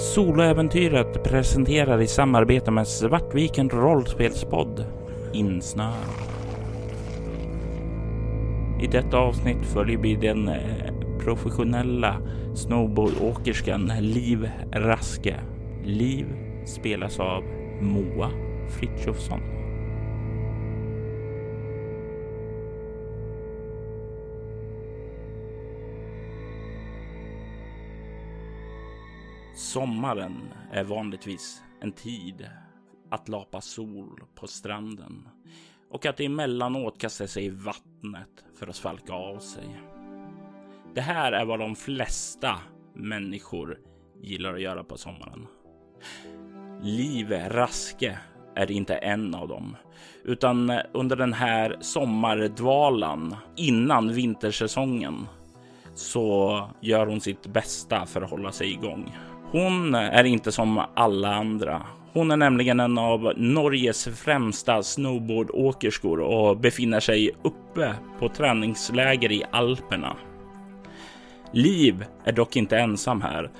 Soloäventyret presenterar i samarbete med Svartviken rollspelspodd Insnö. I detta avsnitt följer vi den eh, professionella snowboardåkerskan Liv Raske. Liv spelas av Moa Frithiofsson. Sommaren är vanligtvis en tid att lapa sol på stranden och att emellanåt kasta sig i vattnet för att svalka av sig. Det här är vad de flesta människor gillar att göra på sommaren. Liv Raske är inte en av dem, utan under den här sommardvalan innan vintersäsongen så gör hon sitt bästa för att hålla sig igång. Hon är inte som alla andra. Hon är nämligen en av Norges främsta snowboardåkerskor och befinner sig uppe på träningsläger i Alperna. Liv är dock inte ensam här,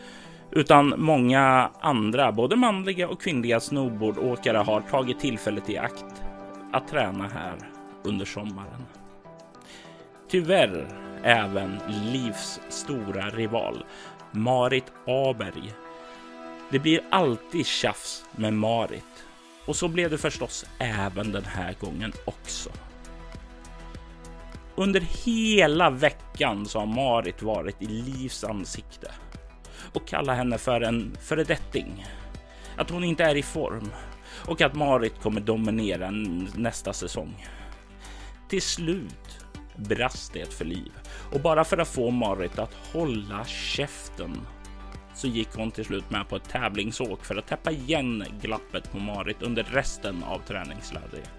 utan många andra, både manliga och kvinnliga snowboardåkare har tagit tillfället i akt att träna här under sommaren. Tyvärr även Livs stora rival Marit Aberg. Det blir alltid tjafs med Marit och så blev det förstås även den här gången också. Under hela veckan så har Marit varit i Livs ansikte och kallar henne för en föredetting. Att hon inte är i form och att Marit kommer dominera nästa säsong. Till slut brast det för Liv och bara för att få Marit att hålla käften så gick hon till slut med på ett tävlingsåk för att täppa igen glappet på Marit under resten av träningslägret.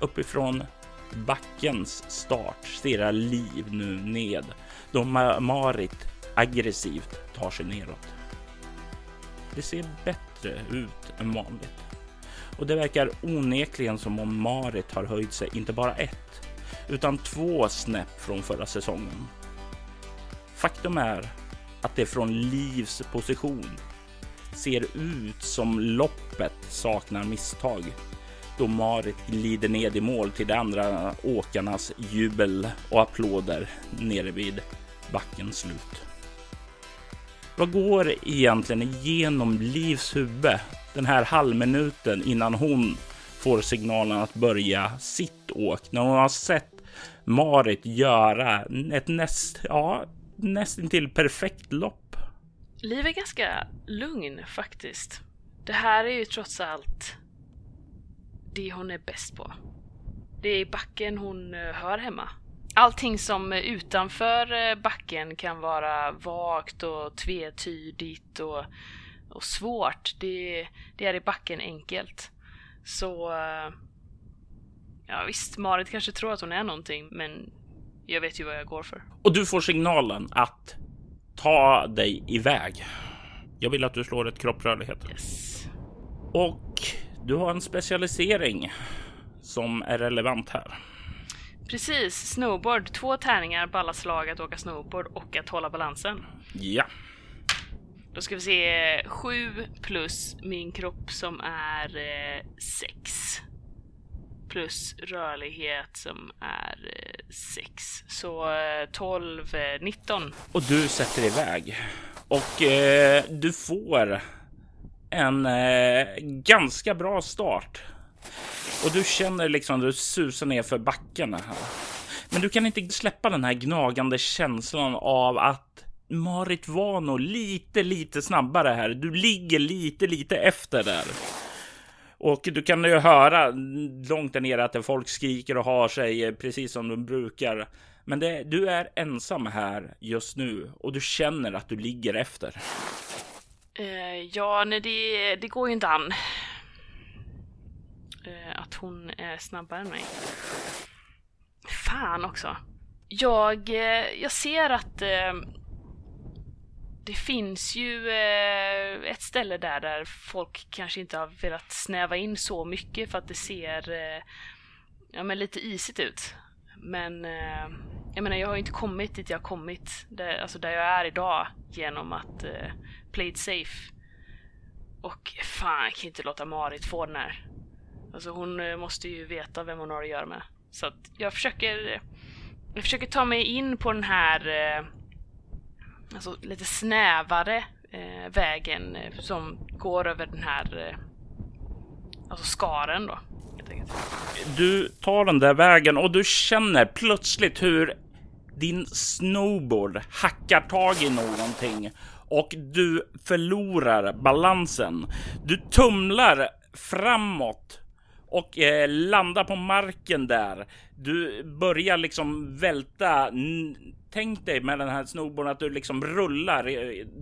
Uppifrån backens start stirrar Liv nu ned då Marit aggressivt tar sig neråt. Det ser bättre ut än vanligt och det verkar onekligen som om Marit har höjt sig inte bara ett utan två snäpp från förra säsongen. Faktum är att det från Livs position ser ut som loppet saknar misstag då Marit glider ned i mål till de andra åkarnas jubel och applåder nere vid backens slut. Vad går egentligen igenom Livs huvud den här halvminuten innan hon får signalen att börja sitt åk när hon har sett Marit göra ett näst, ja, nästintill perfekt lopp. Liv är ganska lugn faktiskt. Det här är ju trots allt det hon är bäst på. Det är backen hon eh, hör hemma. Allting som eh, utanför eh, backen kan vara vagt och tvetydigt och, och svårt, det, det är i backen enkelt. Så Ja visst, Marit kanske tror att hon är någonting, men jag vet ju vad jag går för. Och du får signalen att ta dig iväg. Jag vill att du slår ett kropprörlighet. Yes. Och du har en specialisering som är relevant här. Precis, snowboard. Två tärningar på alla slag att åka snowboard och att hålla balansen. Ja. Då ska vi se 7 plus min kropp som är 6. Plus rörlighet som är eh, 6. Så eh, 12, 19. Eh, Och du sätter iväg. Och eh, du får en eh, ganska bra start. Och du känner liksom du susar ner för backen. här. Men du kan inte släppa den här gnagande känslan av att Marit var nog lite, lite snabbare här. Du ligger lite, lite efter där. Och du kan ju höra långt där nere att folk skriker och har sig eh, precis som de brukar. Men det, du är ensam här just nu och du känner att du ligger efter. Uh, ja, nej, det, det går ju inte an. Uh, att hon är snabbare än mig. Fan också. Jag, uh, jag ser att det finns ju eh, ett ställe där där folk kanske inte har velat snäva in så mycket för att det ser eh, ja, men lite isigt ut. Men eh, jag menar, jag har inte kommit dit jag har kommit, där, alltså där jag är idag, genom att eh, play it safe. Och fan, jag kan inte låta Marit få den här. Alltså hon eh, måste ju veta vem hon har att göra med. Så att jag försöker... Jag försöker ta mig in på den här... Eh, Alltså lite snävare eh, vägen eh, som går över den här... Eh, alltså skaren då. Du tar den där vägen och du känner plötsligt hur din snowboard hackar tag i någonting och du förlorar balansen. Du tumlar framåt och eh, landar på marken där. Du börjar liksom välta. Tänk dig med den här snowboarden att du liksom rullar.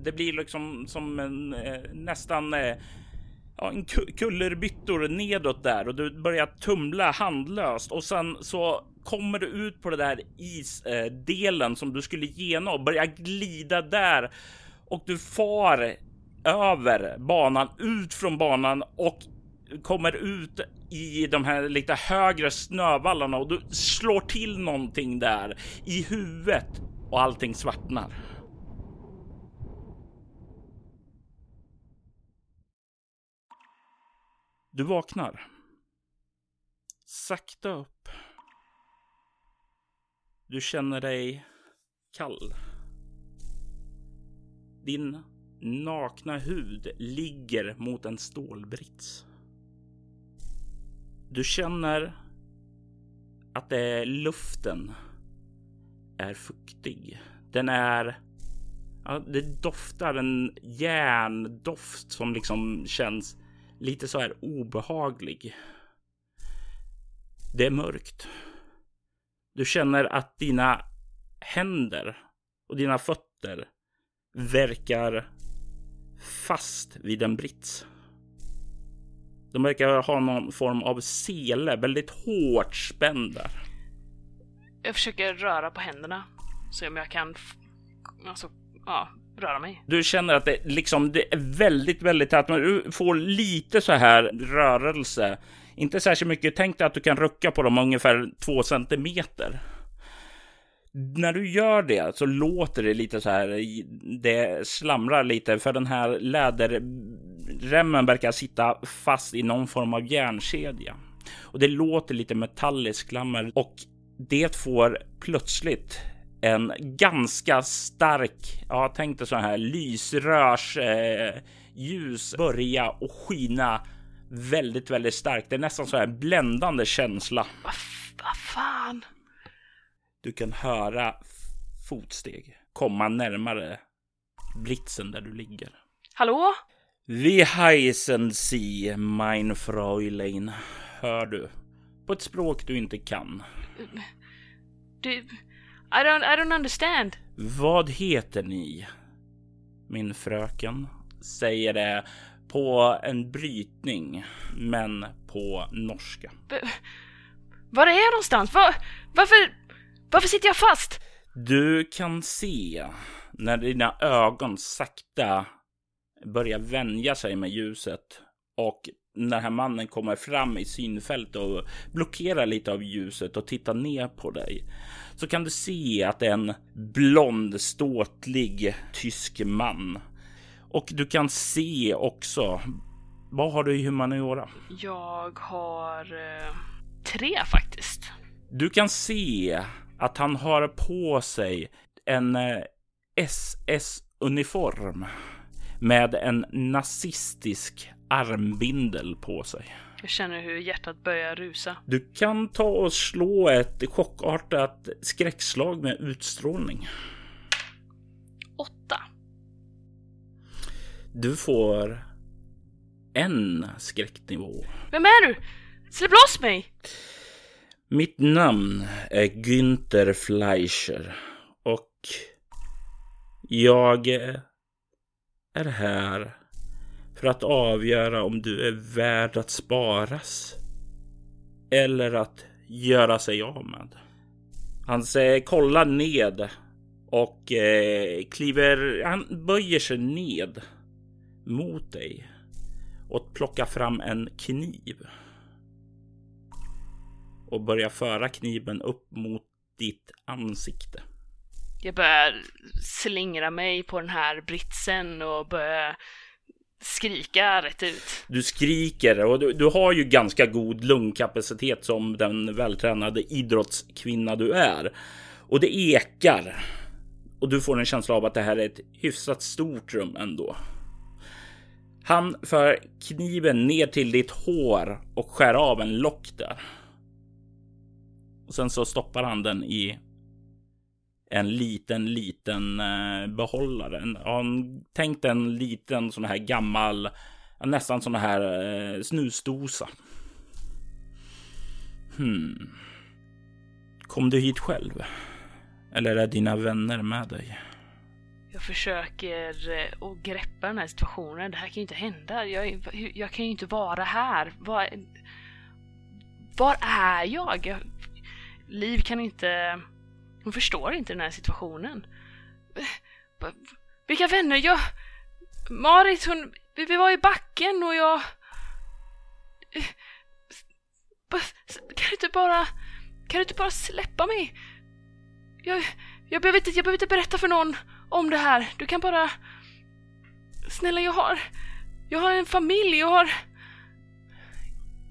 Det blir liksom som en eh, nästan eh, ja, en kullerbyttor nedåt där och du börjar tumla handlöst och sen så kommer du ut på det där isdelen som du skulle genom och börjar glida där och du far över banan ut från banan och kommer ut i de här lite högre snövallarna och du slår till någonting där i huvudet och allting svartnar. Du vaknar. Sakta upp. Du känner dig kall. Din nakna hud ligger mot en stålbrits. Du känner att det, luften är fuktig. Den är... Ja, det doftar en järndoft som liksom känns lite så här obehaglig. Det är mörkt. Du känner att dina händer och dina fötter verkar fast vid en brits. De verkar ha någon form av sele, väldigt hårt spänd där. Jag försöker röra på händerna. Se om jag kan alltså, ja, röra mig. Du känner att det liksom det är väldigt, väldigt tätt, men du får lite så här rörelse. Inte särskilt mycket. Tänk dig att du kan rucka på dem ungefär två centimeter. När du gör det så låter det lite så här. Det slamrar lite för den här läderremmen verkar sitta fast i någon form av järnkedja och det låter lite metalliskt klammer och det får plötsligt en ganska stark, ja, tänk dig så här lysrörs eh, ljus börja och skina väldigt, väldigt starkt. Det är nästan så här bländande känsla. Vad va fan? Du kan höra fotsteg komma närmare blitsen där du ligger. Hallå? Vi heißen Sie, mein Fräulein. Hör du? På ett språk du inte kan. Du... I don't, I don't understand. Vad heter ni? Min fröken säger det på en brytning, men på norska. B var är jag någonstans? Var, varför, varför sitter jag fast? Du kan se när dina ögon sakta börjar vänja sig med ljuset och när den här mannen kommer fram i synfält och blockerar lite av ljuset och tittar ner på dig så kan du se att det är en blond ståtlig tysk man. Och du kan se också. Vad har du i humaniora? Jag har eh, tre faktiskt. Du kan se att han har på sig en eh, SS uniform med en nazistisk armbindel på sig. Jag känner hur hjärtat börjar rusa. Du kan ta och slå ett chockartat skräckslag med utstrålning. Åtta. Du får en skräcknivå. Vem är du? Släpp loss mig! Mitt namn är Günther Fleischer och jag är här för att avgöra om du är värd att sparas eller att göra sig av med. Han säger, kollar ned och eh, kliver, han böjer sig ned mot dig och plockar fram en kniv. Och börjar föra kniven upp mot ditt ansikte. Jag börjar slingra mig på den här britsen och börjar skrika rätt ut. Du skriker och du, du har ju ganska god lungkapacitet som den vältränade idrottskvinna du är. Och det ekar. Och du får en känsla av att det här är ett hyfsat stort rum ändå. Han för kniven ner till ditt hår och skär av en lock där. Och sen så stoppar han den i en liten, liten eh, behållare. En, en, tänk en liten sån här gammal, nästan sån här eh, snusdosa. Hmm. Kom du hit själv? Eller är dina vänner med dig? Jag försöker eh, att greppa den här situationen. Det här kan ju inte hända. Jag, jag kan ju inte vara här. Var, var är jag? jag? Liv kan inte... Hon förstår inte den här situationen. Vilka vänner? Jag... Marit, hon... Vi var i backen och jag... Kan du inte bara... Kan du inte bara släppa mig? Jag... Jag behöver inte, jag behöver inte berätta för någon om det här. Du kan bara... Snälla, jag har... Jag har en familj, jag har...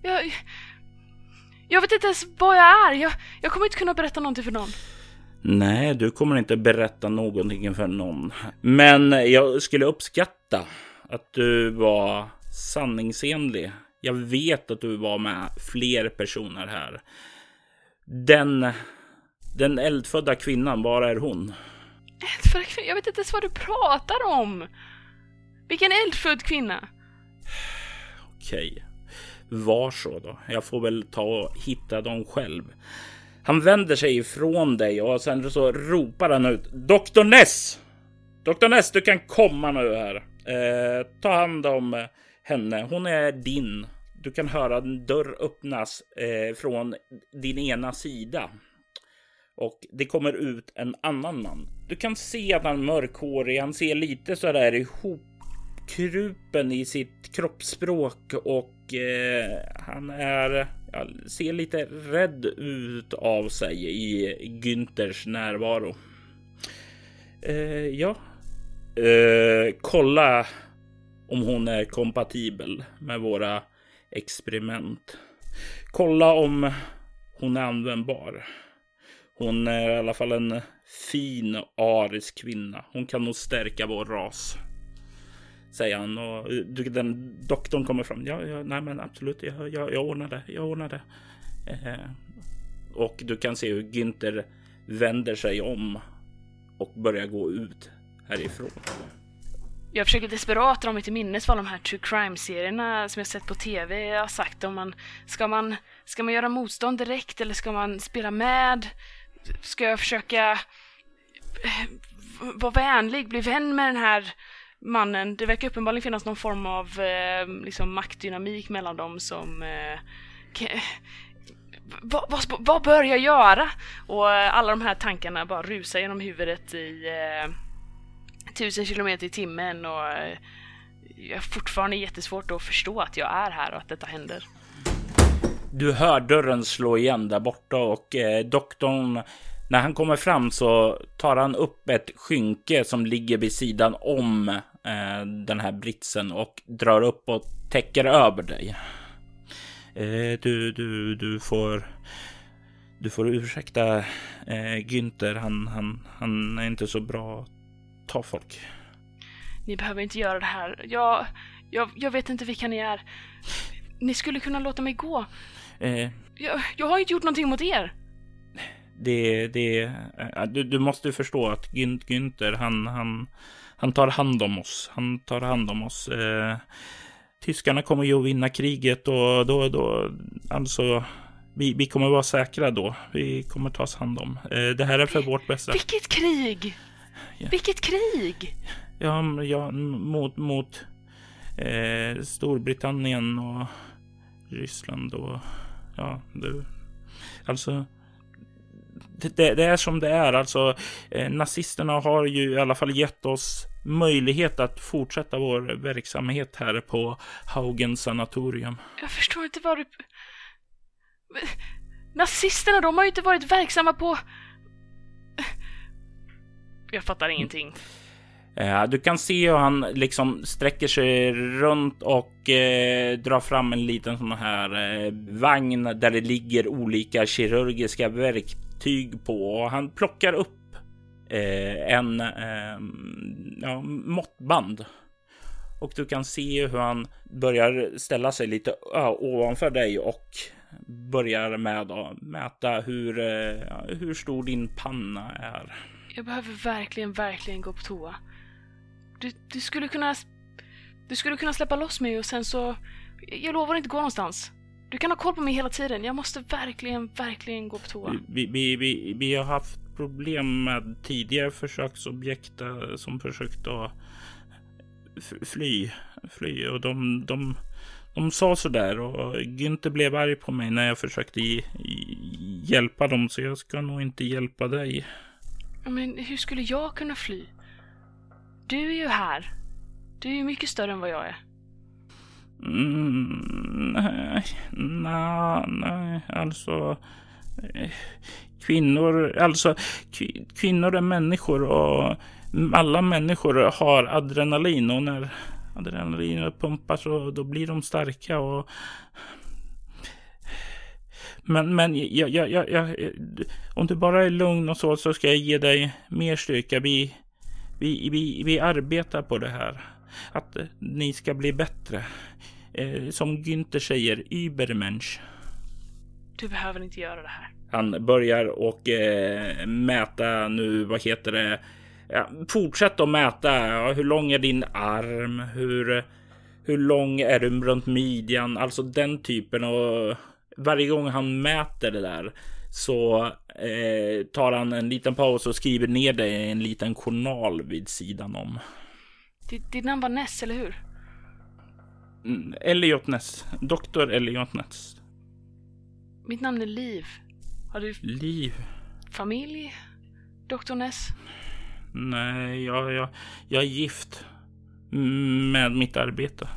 Jag... Jag vet inte ens vad jag är. Jag, jag kommer inte kunna berätta någonting för någon. Nej, du kommer inte berätta någonting för någon. Men jag skulle uppskatta att du var sanningsenlig. Jag vet att du var med fler personer här. Den, den eldfödda kvinnan, var är hon? Eldfödda kvinna? Jag vet inte ens vad du pratar om. Vilken eldfödd kvinna? Okej. Var så då. Jag får väl ta och hitta dem själv. Han vänder sig ifrån dig och sen så ropar han ut. Doktor Ness! Doktor Ness, du kan komma nu här. Eh, ta hand om eh, henne. Hon är din. Du kan höra en dörr öppnas eh, från din ena sida. Och det kommer ut en annan man. Du kan se att han är mörkhårig. Han ser lite så där krupen i sitt kroppsspråk och eh, han är ja, ser lite rädd ut av sig i Günthers närvaro. Eh, ja, eh, kolla om hon är kompatibel med våra experiment. Kolla om hon är användbar. Hon är i alla fall en fin arisk kvinna. Hon kan nog stärka vår ras. Säger han och eh, den doktorn kommer fram. Ja, ja nej men absolut, jag, jag, jag ordnar det. Jag ordnar det. Eh, och du kan se hur Günther vänder sig om och börjar gå ut härifrån. Jag försöker desperat dra mig till minnes vad de här true crime-serierna som jag sett på tv har sagt om man ska man ska man göra motstånd direkt eller ska man spela med? Ska jag försöka eh, vara vänlig, bli vän med den här mannen. Det verkar uppenbarligen finnas någon form av eh, liksom maktdynamik mellan dem som eh, vad, vad, vad, bör jag göra? Och eh, alla de här tankarna bara rusar genom huvudet i eh, tusen kilometer i timmen och eh, jag har fortfarande jättesvårt att förstå att jag är här och att detta händer. Du hör dörren slå igen där borta och eh, doktorn när han kommer fram så tar han upp ett skynke som ligger vid sidan om eh, den här britsen och drar upp och täcker över dig. Eh, du, du, du får... Du får ursäkta eh, Günther. Han, han, han är inte så bra att ta folk. Ni behöver inte göra det här. Jag, jag, jag vet inte vilka ni är. Ni skulle kunna låta mig gå. Eh, jag, jag har inte gjort någonting mot er det, det, du, du måste förstå att Günther, han, han, han tar hand om oss. Han tar hand om oss. Eh, tyskarna kommer ju att vinna kriget och då, då, alltså, vi, vi kommer vara säkra då. Vi kommer tas hand om. Eh, det här är för vårt bästa. Vilket krig! Ja. Vilket krig! Ja, ja mot, mot eh, Storbritannien och Ryssland och ja, du. Alltså, det, det, är som det är. Alltså, eh, nazisterna har ju i alla fall gett oss möjlighet att fortsätta vår verksamhet här på Haugen sanatorium. Jag förstår inte vad du... Nazisterna, de har ju inte varit verksamma på... Jag fattar ingenting. Eh, du kan se hur han liksom sträcker sig runt och eh, drar fram en liten sån här eh, vagn där det ligger olika kirurgiska tyg på och han plockar upp eh, en eh, ja, måttband. Och du kan se hur han börjar ställa sig lite ovanför dig och börjar med att mäta hur, eh, hur stor din panna är. Jag behöver verkligen, verkligen gå på toa. Du, du skulle kunna... Du skulle kunna släppa loss mig och sen så... Jag lovar inte gå någonstans. Du kan ha koll på mig hela tiden. Jag måste verkligen, verkligen gå på toa. Vi, vi, vi, vi har haft problem med tidigare försöksobjekt eh, som försökt att fly, fly och de, de, de sa sådär och Günther blev arg på mig när jag försökte hjälpa dem så jag ska nog inte hjälpa dig. Men hur skulle jag kunna fly? Du är ju här. Du är ju mycket större än vad jag är. Mm, nej, nej, nej, alltså. Eh, kvinnor, alltså kvinnor är människor och alla människor har adrenalin och när adrenalinet pumpar så då blir de starka och men, men jag, jag, jag, jag, om du bara är lugn och så, så ska jag ge dig mer styrka. Vi, vi, vi, vi arbetar på det här. Att ni ska bli bättre. Eh, som Günther säger, Übermensch. Du behöver inte göra det här. Han börjar och eh, mäta nu, vad heter det? Ja, fortsätt att mäta. Ja, hur lång är din arm? Hur, hur lång är du runt midjan? Alltså den typen av... Varje gång han mäter det där så eh, tar han en liten paus och skriver ner det i en liten journal vid sidan om. Ditt, namn var Ness, eller hur? Mm, Elliot Ness. Doktor Elliot Ness. Mitt namn är Liv. Har du... Liv? Familj? Doktor Ness? Nej, jag, jag, jag är gift. Med mitt arbete.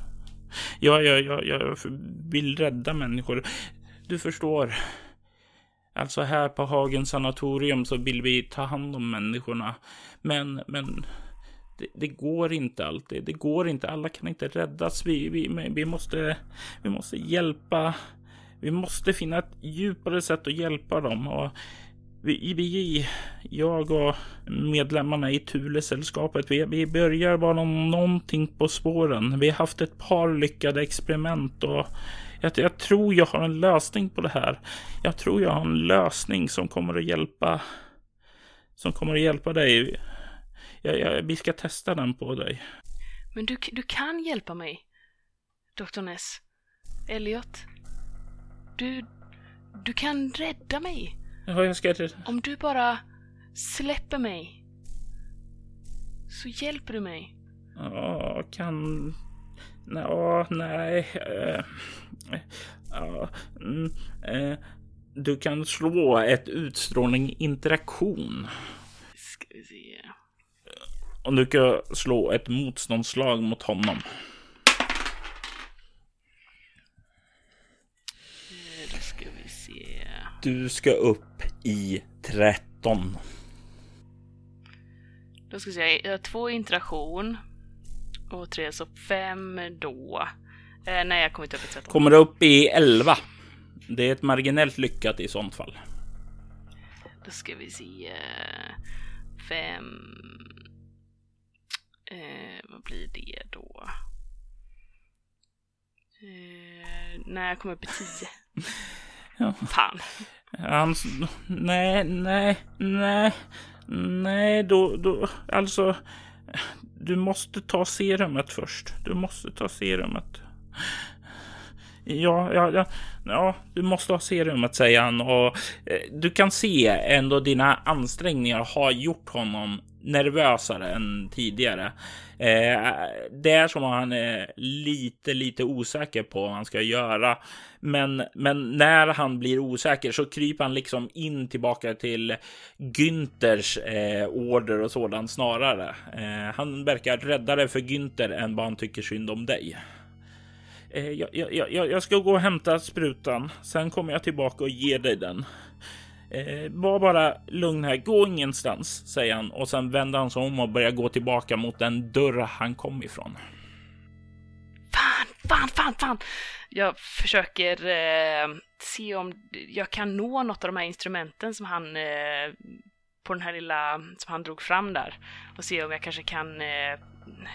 Jag, jag, jag, jag vill rädda människor. Du förstår. Alltså här på Hagen sanatorium så vill vi ta hand om människorna. Men, men det, det, går inte alltid. Det går inte. Alla kan inte räddas. Vi, vi, vi, måste, vi måste hjälpa. Vi måste finna ett djupare sätt att hjälpa dem. Och vi, vi, jag och medlemmarna i Thule-sällskapet, vi, vi börjar vara någonting på spåren. Vi har haft ett par lyckade experiment och jag, jag, tror jag har en lösning på det här. Jag tror jag har en lösning som kommer att hjälpa. Som kommer att hjälpa dig. Jag, jag, vi ska testa den på dig. Men du, du kan hjälpa mig, Dr. Ness. Elliot. Du, du kan rädda mig. Ja, jag ska rädda. Om du bara släpper mig. Så hjälper du mig. Ja, kan... Ja, nej. Uh, uh, uh, du kan slå ett utstrålning interaktion. Ska vi se. Om du kan slå ett motståndslag mot honom. Då ska vi se. Du ska upp i 13. Då ska vi se, jag har två interaktion. Och tre, så fem då. Eh, nej, jag kommer inte upp i 13. Kommer upp i 11. Det är ett marginellt lyckat i sånt fall. Då ska vi se. Fem. Eh, vad blir det då? Eh, nej, jag kommer upp i 10. ja. Fan. Han, nej, nej, nej, nej, då, då, alltså, du måste ta serumet först. Du måste ta serumet. Ja, ja, ja, ja, du måste ha serumet, säger han och eh, du kan se ändå dina ansträngningar har gjort honom nervösare än tidigare. Eh, det är som att han är lite, lite osäker på vad han ska göra. Men, men när han blir osäker så kryper han liksom in tillbaka till Günthers eh, order och sådant snarare. Eh, han verkar räddare för Günther än vad han tycker synd om dig. Eh, jag, jag, jag, jag, ska gå och hämta sprutan. Sen kommer jag tillbaka och ger dig den. Eh, var bara lugn här, gå ingenstans, säger han och sen vänder han sig om och börjar gå tillbaka mot den dörr han kom ifrån. Fan, fan, fan, fan! Jag försöker eh, se om jag kan nå något av de här instrumenten som han eh, på den här lilla som han drog fram där och se om jag kanske kan eh,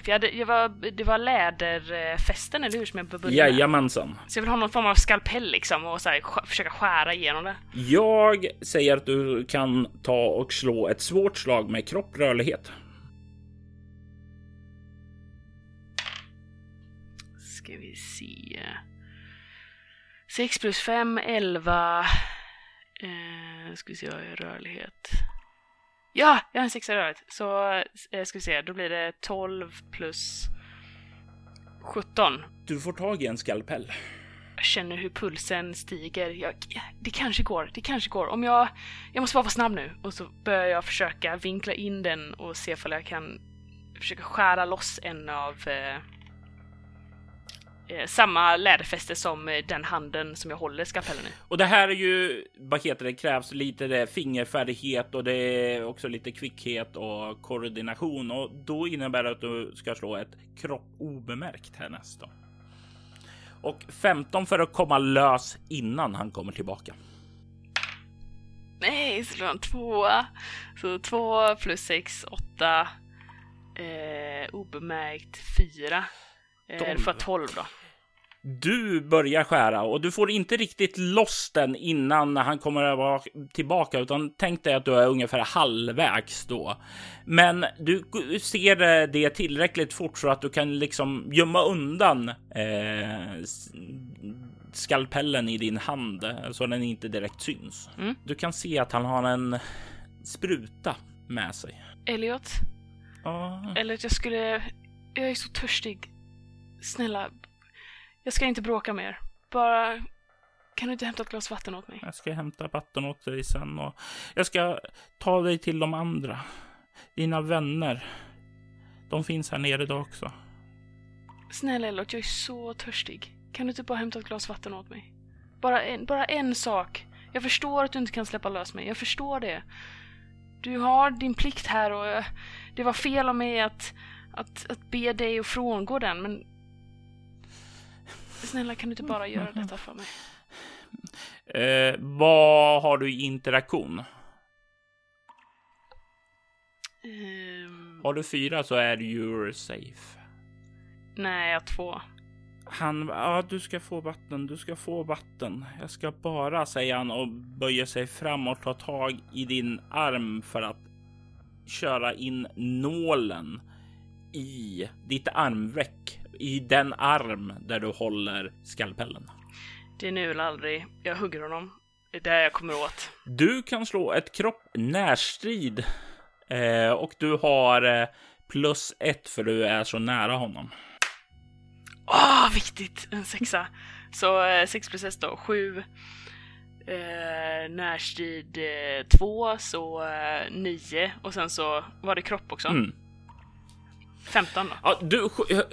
för jag hade, jag var, det var läderfästen, eller hur? Som jag började Jajamensan. Så jag vill ha någon form av skalpell liksom och så här, försöka skära igenom det. Jag säger att du kan ta och slå ett svårt slag med kropprörlighet. Ska vi se. 6 plus 5, 11. Eh, ska vi se, vad är rörlighet? Ja, jag har en sexa i rörlighet. Så eh, ska vi se, då blir det 12 plus 17. Du får tag i en skalpell. Jag känner hur pulsen stiger. Jag, det kanske går, det kanske går. Om jag... Jag måste bara vara snabb nu. Och så börjar jag försöka vinkla in den och se om jag kan försöka skära loss en av eh, samma läderfäste som eh, den handen som jag håller skalpellen i. Och det här är ju, vad heter det, krävs lite fingerfärdighet och det är också lite kvickhet och koordination och då innebär det att du ska slå ett kropp obemärkt härnäst då. Och 15 för att komma lös innan han kommer tillbaka. Nej, så en tvåa. Så två plus sex, åtta. Eh, obemärkt fyra. Eh, för 12 då. Du börjar skära och du får inte riktigt loss den innan han kommer tillbaka, utan tänk dig att du är ungefär halvvägs då. Men du ser det tillräckligt fort så att du kan liksom gömma undan eh, skalpellen i din hand så den inte direkt syns. Mm. Du kan se att han har en spruta med sig. Elliot? Ja. Elliot, jag skulle... Jag är så törstig. Snälla, jag ska inte bråka mer. Bara, kan du inte hämta ett glas vatten åt mig? Jag ska hämta vatten åt dig sen och jag ska ta dig till de andra. Dina vänner. De finns här nere idag också. Snälla Elliot, jag är så törstig. Kan du inte bara hämta ett glas vatten åt mig? Bara en, bara en sak. Jag förstår att du inte kan släppa lös mig. Jag förstår det. Du har din plikt här och jag, det var fel av mig att, att, att be dig att frångå den, men Snälla, kan du inte bara göra detta för mig? Eh, vad har du i interaktion? Um... Har du fyra så är du safe. Nej, jag har två. Han, ja, du ska få vatten, du ska få vatten. Jag ska bara, säger han och böjer sig fram och tar tag i din arm för att köra in nålen i ditt armveck i den arm där du håller skalpellen. Det är nu eller aldrig. Jag hugger honom. Det är där jag kommer åt. Du kan slå ett kropp närstrid eh, och du har eh, plus ett för du är så nära honom. Åh, oh, viktigt! En sexa. Så eh, sex plus ett då, sju. Eh, närstrid eh, två, så eh, nio och sen så var det kropp också. Mm. 15 då. Ja, du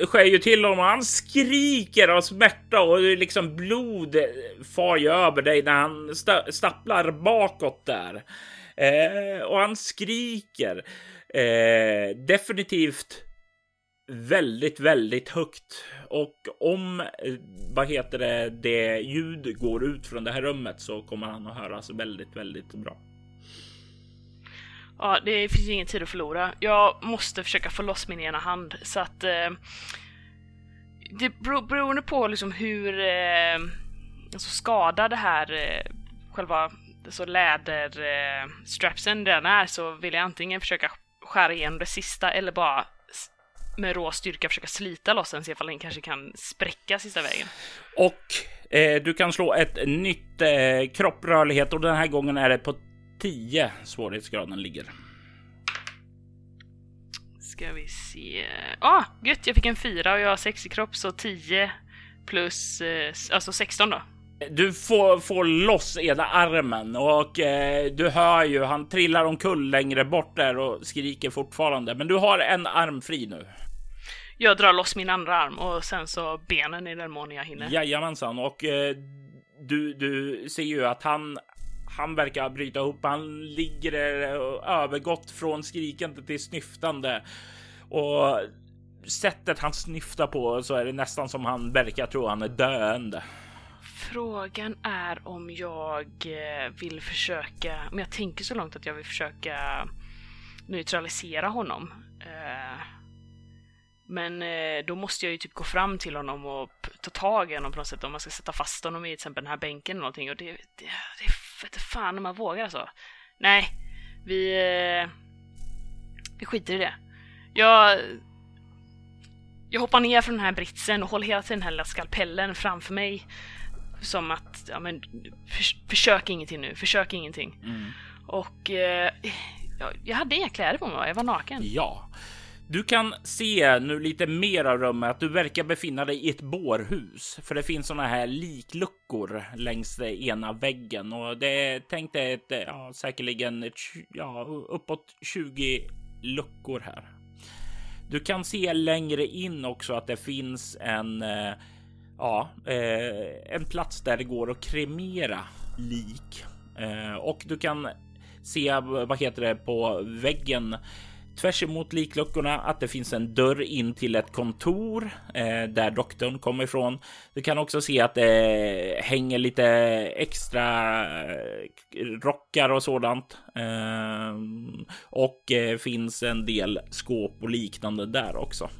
skär ju till honom och han skriker av smärta och liksom blod far ju över dig när han stapplar bakåt där. Eh, och han skriker eh, definitivt väldigt, väldigt högt. Och om, eh, vad heter det, det ljud går ut från det här rummet så kommer han att höras väldigt, väldigt bra. Ja, det finns ingen tid att förlora. Jag måste försöka få loss min ena hand så att eh, det beror, beroende på liksom hur eh, alltså skadad det här eh, själva alltså så läderstrapsen eh, den är så vill jag antingen försöka skära igenom det sista eller bara med rå styrka försöka slita loss den, se ifall den kanske kan spräcka sista vägen. Och eh, du kan slå ett nytt eh, kropprörlighet och den här gången är det på 10 svårighetsgraden ligger. Ska vi se. Ah, gött, jag fick en 4 och jag har 6 i kropp så 10 plus eh, alltså 16 då. Du får, får loss ena armen och eh, du hör ju han trillar omkull längre bort där och skriker fortfarande. Men du har en arm fri nu. Jag drar loss min andra arm och sen så benen i den mån jag hinner. Jajamensan och eh, du, du ser ju att han han verkar bryta ihop. Han ligger övergått från skrikande till snyftande och sättet han snyftar på så är det nästan som han verkar tro han är döende. Frågan är om jag eh, vill försöka, om jag tänker så långt att jag vill försöka neutralisera honom. Eh, men eh, då måste jag ju typ gå fram till honom och ta tag i honom på något sätt om man ska sätta fast honom i till exempel den här bänken eller någonting och det, det, det vet fan om man vågar alltså. Nej, vi, vi skiter i det. Jag jag hoppar ner från den här britsen och håller hela tiden den här lilla skalpellen framför mig. Som att, ja men, för, försök ingenting nu, försök ingenting. Mm. Och eh, jag hade inga kläder på mig, jag var naken. Ja. Du kan se nu lite mer av rummet att du verkar befinna dig i ett bårhus, för det finns såna här likluckor längs den ena väggen. Och det är tänkt ett, ja, säkerligen ett, ja, uppåt 20 luckor här. Du kan se längre in också att det finns en, eh, ja, eh, en plats där det går att kremera lik. Eh, och du kan se vad heter det på väggen tvärs emot likluckorna att det finns en dörr in till ett kontor eh, där doktorn kommer ifrån. Du kan också se att det hänger lite extra eh, rockar och sådant. Eh, och eh, finns en del skåp och liknande där också.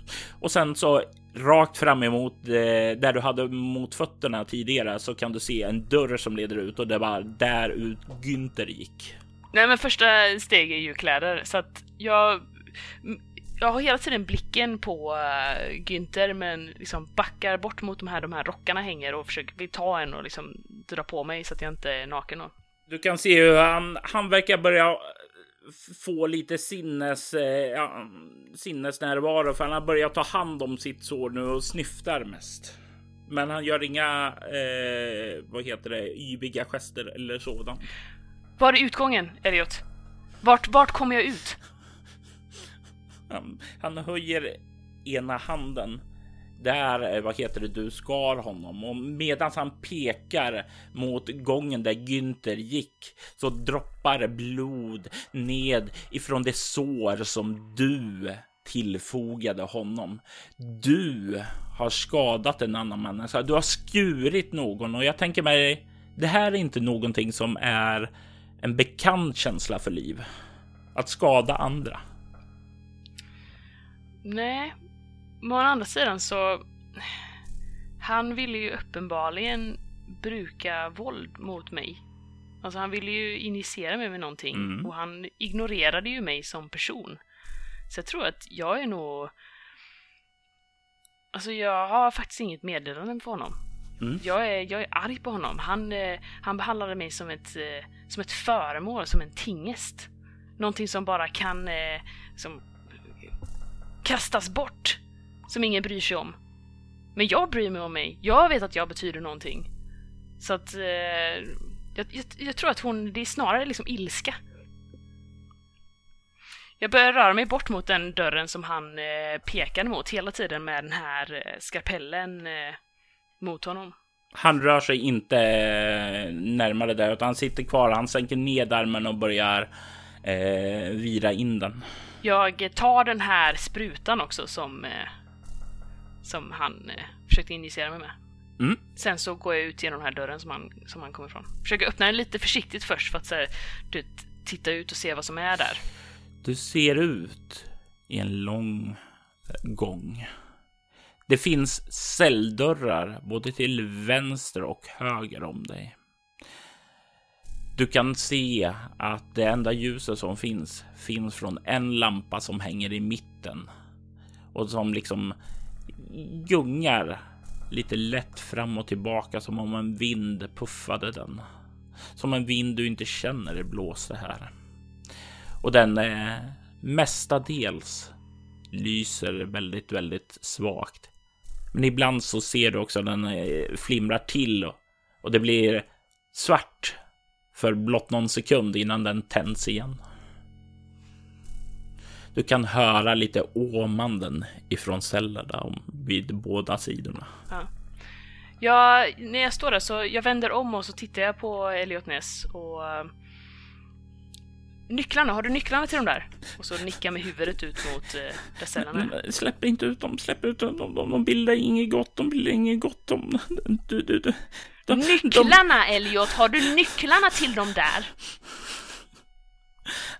Och sen så rakt fram emot eh, där du hade mot fötterna tidigare så kan du se en dörr som leder ut och det var där ut Günther gick. Nej men första steg är ju kläder så att jag jag har hela tiden blicken på uh, Günther men liksom backar bort mot de här, de här rockarna hänger och försöker vill ta en och liksom dra på mig så att jag inte är naken. Och... Du kan se hur han, han verkar börja få lite sinnes, eh, ja, sinnesnärvaro för han har börjat ta hand om sitt sår nu och snyftar mest. Men han gör inga, eh, vad heter det, yviga gester eller sådant. Var är utgången, Elliot? Vart, vart kommer jag ut? Han, han höjer ena handen där, eh, vad heter det, du skar honom och medan han pekar mot gången där Günther gick så droppar blod ned ifrån det sår som du tillfogade honom. Du har skadat en annan människa. Du har skurit någon och jag tänker mig, det här är inte någonting som är en bekant känsla för liv. Att skada andra. Nej, men å andra sidan så... Han ville ju uppenbarligen bruka våld mot mig. Alltså han ville ju initiera mig med någonting mm. och han ignorerade ju mig som person. Så jag tror att jag är nog... Alltså jag har faktiskt inget meddelande för honom. Mm. Jag, är, jag är arg på honom. Han, eh, han behandlade mig som ett, eh, som ett föremål, som en tingest. Någonting som bara kan eh, som kastas bort. Som ingen bryr sig om. Men jag bryr mig om mig. Jag vet att jag betyder någonting. Så att... Eh, jag, jag, jag, tror att hon... Det är snarare liksom ilska. Jag börjar röra mig bort mot den dörren som han eh, pekade mot hela tiden med den här eh, skarpellen eh, mot honom. Han rör sig inte eh, närmare där utan han sitter kvar. Han sänker ned armen och börjar eh, vira in den. Jag tar den här sprutan också som, eh, som han eh, försökte injicera mig med. Mm. Sen så går jag ut genom den här dörren som han, som han kommer ifrån. Försöker öppna den lite försiktigt först för att så här, du, titta ut och se vad som är där. Du ser ut i en lång gång. Det finns celldörrar både till vänster och höger om dig. Du kan se att det enda ljuset som finns finns från en lampa som hänger i mitten och som liksom gungar lite lätt fram och tillbaka som om en vind puffade den. Som en vind du inte känner det blåste här. Och den eh, mestadels lyser väldigt, väldigt svagt. Men ibland så ser du också den eh, flimrar till och, och det blir svart för blott någon sekund innan den tänds igen. Du kan höra lite åmanden ifrån cellerna vid båda sidorna. Ja. Jag, när jag står där så jag vänder om och så tittar jag på Elliot Ness och uh, Nycklarna, har du nycklarna till de där? Och så nickar med huvudet ut mot uh, där cellerna. Släpp inte ut dem, släpp ut dem. De, de, de bildar inget gott, de bildar inget gott. De, du, du, du, de, nycklarna, de... Elliot! Har du nycklarna till dem där?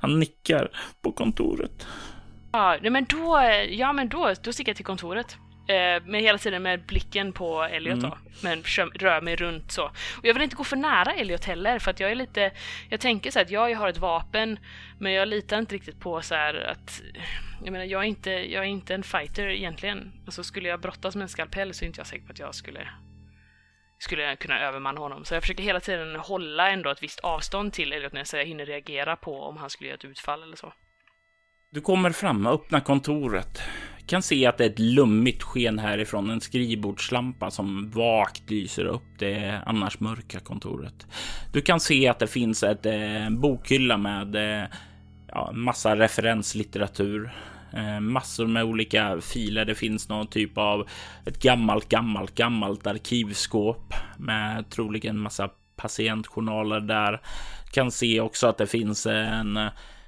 Han nickar på kontoret. Ja, men då, ja, men då, då sticker jag till kontoret. Eh, med hela tiden med blicken på Elliot mm. då. Men rör mig runt så. Och jag vill inte gå för nära Elliot heller för att jag är lite... Jag tänker så här att jag har ett vapen men jag litar inte riktigt på så att... Jag menar jag är inte, jag är inte en fighter egentligen. Alltså skulle jag brottas med en skalpell så är inte jag säker på att jag skulle skulle jag kunna övermanna honom. Så jag försöker hela tiden hålla ändå ett visst avstånd till Elliot när jag hinner reagera på om han skulle göra ett utfall eller så. Du kommer fram och öppnar kontoret. Kan se att det är ett lummigt sken härifrån. En skrivbordslampa som vagt lyser upp det annars mörka kontoret. Du kan se att det finns ett eh, bokhylla med eh, ja, massa referenslitteratur. Eh, massor med olika filer. Det finns någon typ av ett gammalt, gammalt, gammalt arkivskåp med troligen massa patientjournaler där. Kan se också att det finns en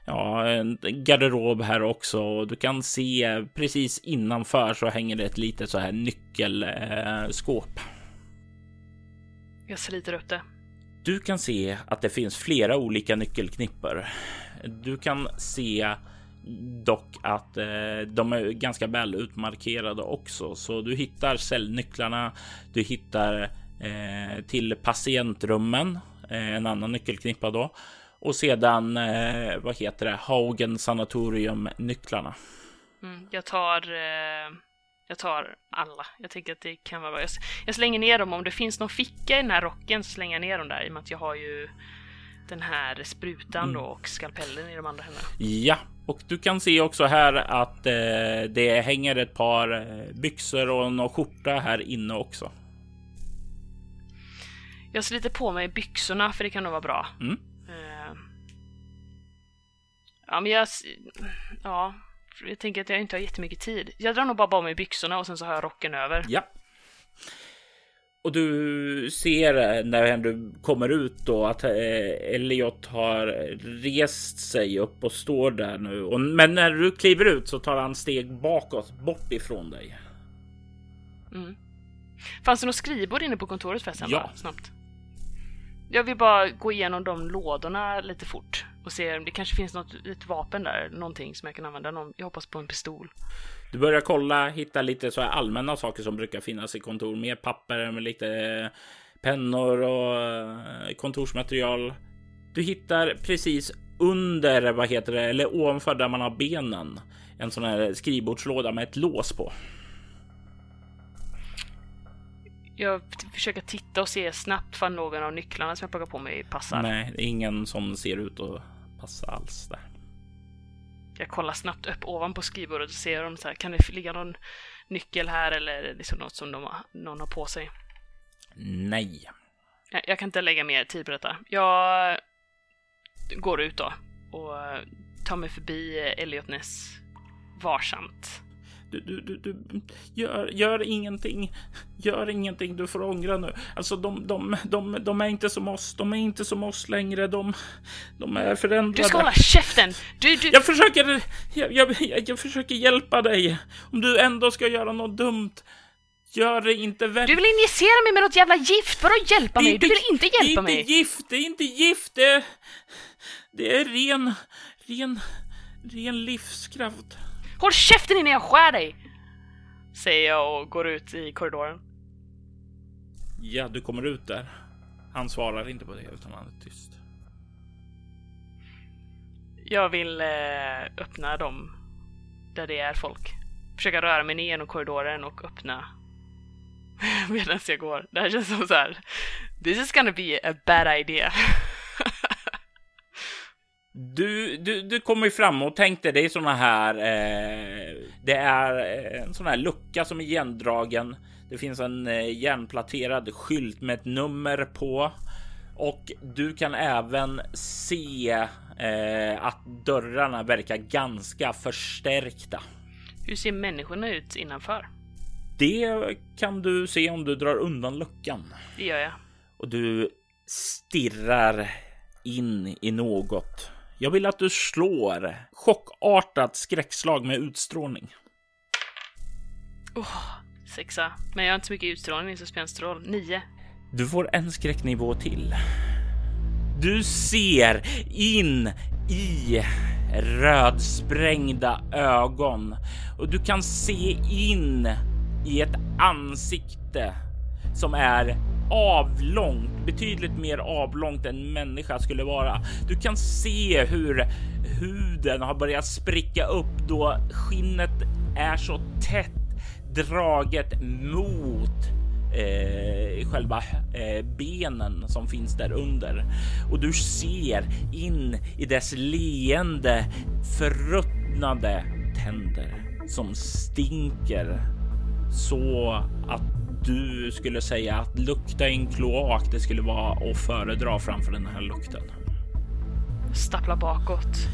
ja, en garderob här också. Du kan se precis innanför så hänger det ett litet så här nyckelskåp. Jag sliter upp det. Du kan se att det finns flera olika nyckelknipper. Du kan se dock att eh, de är ganska väl utmarkerade också, så du hittar cellnycklarna. Du hittar eh, till patientrummen, eh, en annan nyckelknippa då och sedan, eh, vad heter det, Haugen sanatorium nycklarna. Mm, jag tar, eh, jag tar alla. Jag tänker att det kan vara bra. Jag, jag slänger ner dem om det finns någon ficka i den här rocken så slänger jag ner dem där i och med att jag har ju den här sprutan mm. och skalpellen i de andra händerna. Ja, och du kan se också här att eh, det hänger ett par eh, byxor och någon skjorta här inne också. Jag sliter på mig byxorna för det kan nog vara bra. Mm. Ja, men jag... Ja, jag tänker att jag inte har jättemycket tid. Jag drar nog bara på mig byxorna och sen så har jag rocken över. Ja. Och du ser när du kommer ut då att eh, Elliot har rest sig upp och står där nu. men när du kliver ut så tar han steg bakåt, bort ifrån dig. Mm. Fanns det något skrivbord inne på kontoret förresten? Ja. Snabbt. Jag vill bara gå igenom de lådorna lite fort och se om det kanske finns något ett vapen där, någonting som jag kan använda. Någon, jag hoppas på en pistol. Du börjar kolla, hitta lite så här allmänna saker som brukar finnas i kontor. Mer papper med lite eh, pennor och eh, kontorsmaterial. Du hittar precis under, vad heter det, eller ovanför där man har benen. En sån här skrivbordslåda med ett lås på. Jag försöker titta och se snabbt för någon av nycklarna som jag plockar på mig passar. Nej, det är ingen som ser ut att passa alls där. Jag kollar snabbt upp ovanpå skrivbordet och ser om så här, kan det ligga någon nyckel här eller liksom något som de, någon har på sig. Nej. Jag, jag kan inte lägga mer tid på detta. Jag går ut då och tar mig förbi Elliot Ness varsamt. Du, du, du, du, gör, gör ingenting. Gör ingenting. Du får ångra nu. Alltså, de, de, de, de är inte som oss. De är inte som oss längre. De, de är förändrade. Du ska hålla käften! Du, du... Jag försöker, jag, jag, jag, försöker hjälpa dig. Om du ändå ska göra något dumt. Gör det inte värre. Du vill injicera mig med något jävla gift. Vadå hjälpa mig? Inte, du vill inte hjälpa mig. Det är inte gift. Det är inte gift. Det, det är ren, ren, ren livskraft. Håll käften innan jag skär dig! Säger jag och går ut i korridoren. Ja, du kommer ut där. Han svarar inte på det utan han är tyst. Jag vill eh, öppna dem där det är folk. Försöka röra mig ner genom korridoren och öppna medan jag går. Det här känns som så här. This is gonna be a bad idea. Du, du, du kommer ju fram och tänkte dig såna här. Eh, det är en sån här lucka som är igendragen. Det finns en eh, järnplatterad skylt med ett nummer på och du kan även se eh, att dörrarna verkar ganska förstärkta. Hur ser människorna ut innanför? Det kan du se om du drar undan luckan. Det gör jag. Och du stirrar in i något. Jag vill att du slår chockartat skräckslag med utstrålning. Oh, sexa. Men jag har inte så mycket utstrålning så spelar det roll. Nio. Du får en skräcknivå till. Du ser in i rödsprängda ögon och du kan se in i ett ansikte som är avlångt, betydligt mer avlångt än människa skulle vara. Du kan se hur huden har börjat spricka upp då skinnet är så tätt draget mot eh, själva eh, benen som finns där under och du ser in i dess leende förruttnade tänder som stinker så att du skulle säga att lukta i en kloak, det skulle vara att föredra framför den här lukten. Stappla bakåt.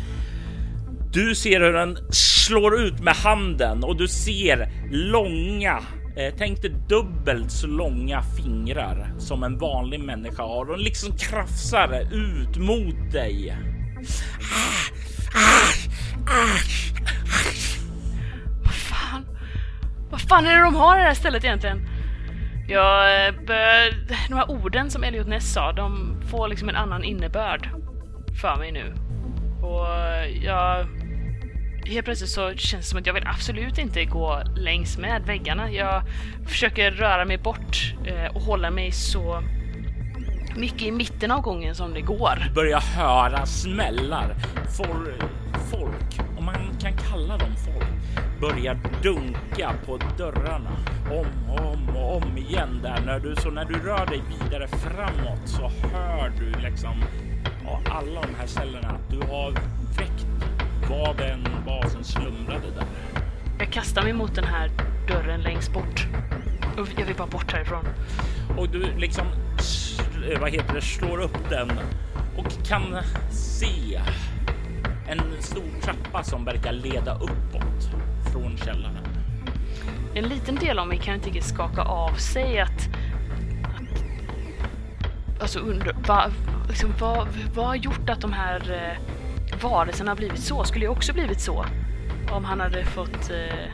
Du ser hur den slår ut med handen och du ser långa Eh, tänk dig dubbelt så långa fingrar som en vanlig människa har. De liksom krafsar ut mot dig. Vad fan? Vad fan är det de har i det här stället egentligen? Jag börjar, bör, de här orden som Elliot Ness sa, de får liksom en annan innebörd för mig nu. Och jag helt plötsligt så känns det som att jag vill absolut inte gå längs med väggarna. Jag försöker röra mig bort eh, och hålla mig så mycket i mitten av gången som det går. Du börjar höra smällar. For, folk, om man kan kalla dem folk, börjar dunka på dörrarna om och om och om igen där när du så när du rör dig vidare framåt så hör du liksom ja, alla de här att du har väckt vad den basen slumrade där. Jag kastar mig mot den här dörren längst bort. Jag vill bara bort härifrån. Och du liksom, vad heter det, slår upp den och kan se en stor trappa som verkar leda uppåt från källaren. En liten del av mig kan inte skaka av sig att... att alltså undra, vad, liksom, vad, vad har gjort att de här eh, varelserna har blivit så skulle jag också blivit så. Om han hade fått eh,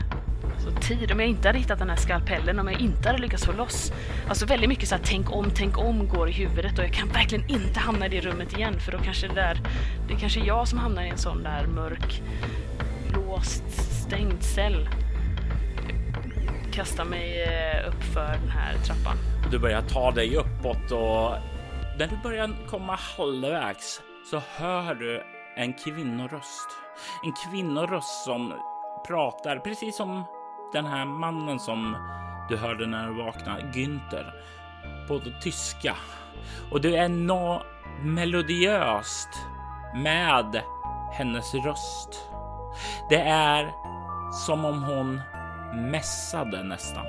alltså, tid, om jag inte hade hittat den här skalpellen, om jag inte hade lyckats få loss. Alltså väldigt mycket så här, tänk om, tänk om går i huvudet och jag kan verkligen inte hamna i det rummet igen för då kanske det där, det är kanske jag som hamnar i en sån där mörk, låst, stängd cell. Kasta mig eh, upp för den här trappan. Du börjar ta dig uppåt och när du börjar komma halvvägs så hör du en kvinnoröst. En kvinnoröst som pratar precis som den här mannen som du hörde när du vaknade, Günther, på tyska. Och det är något melodiöst med hennes röst. Det är som om hon mässade nästan.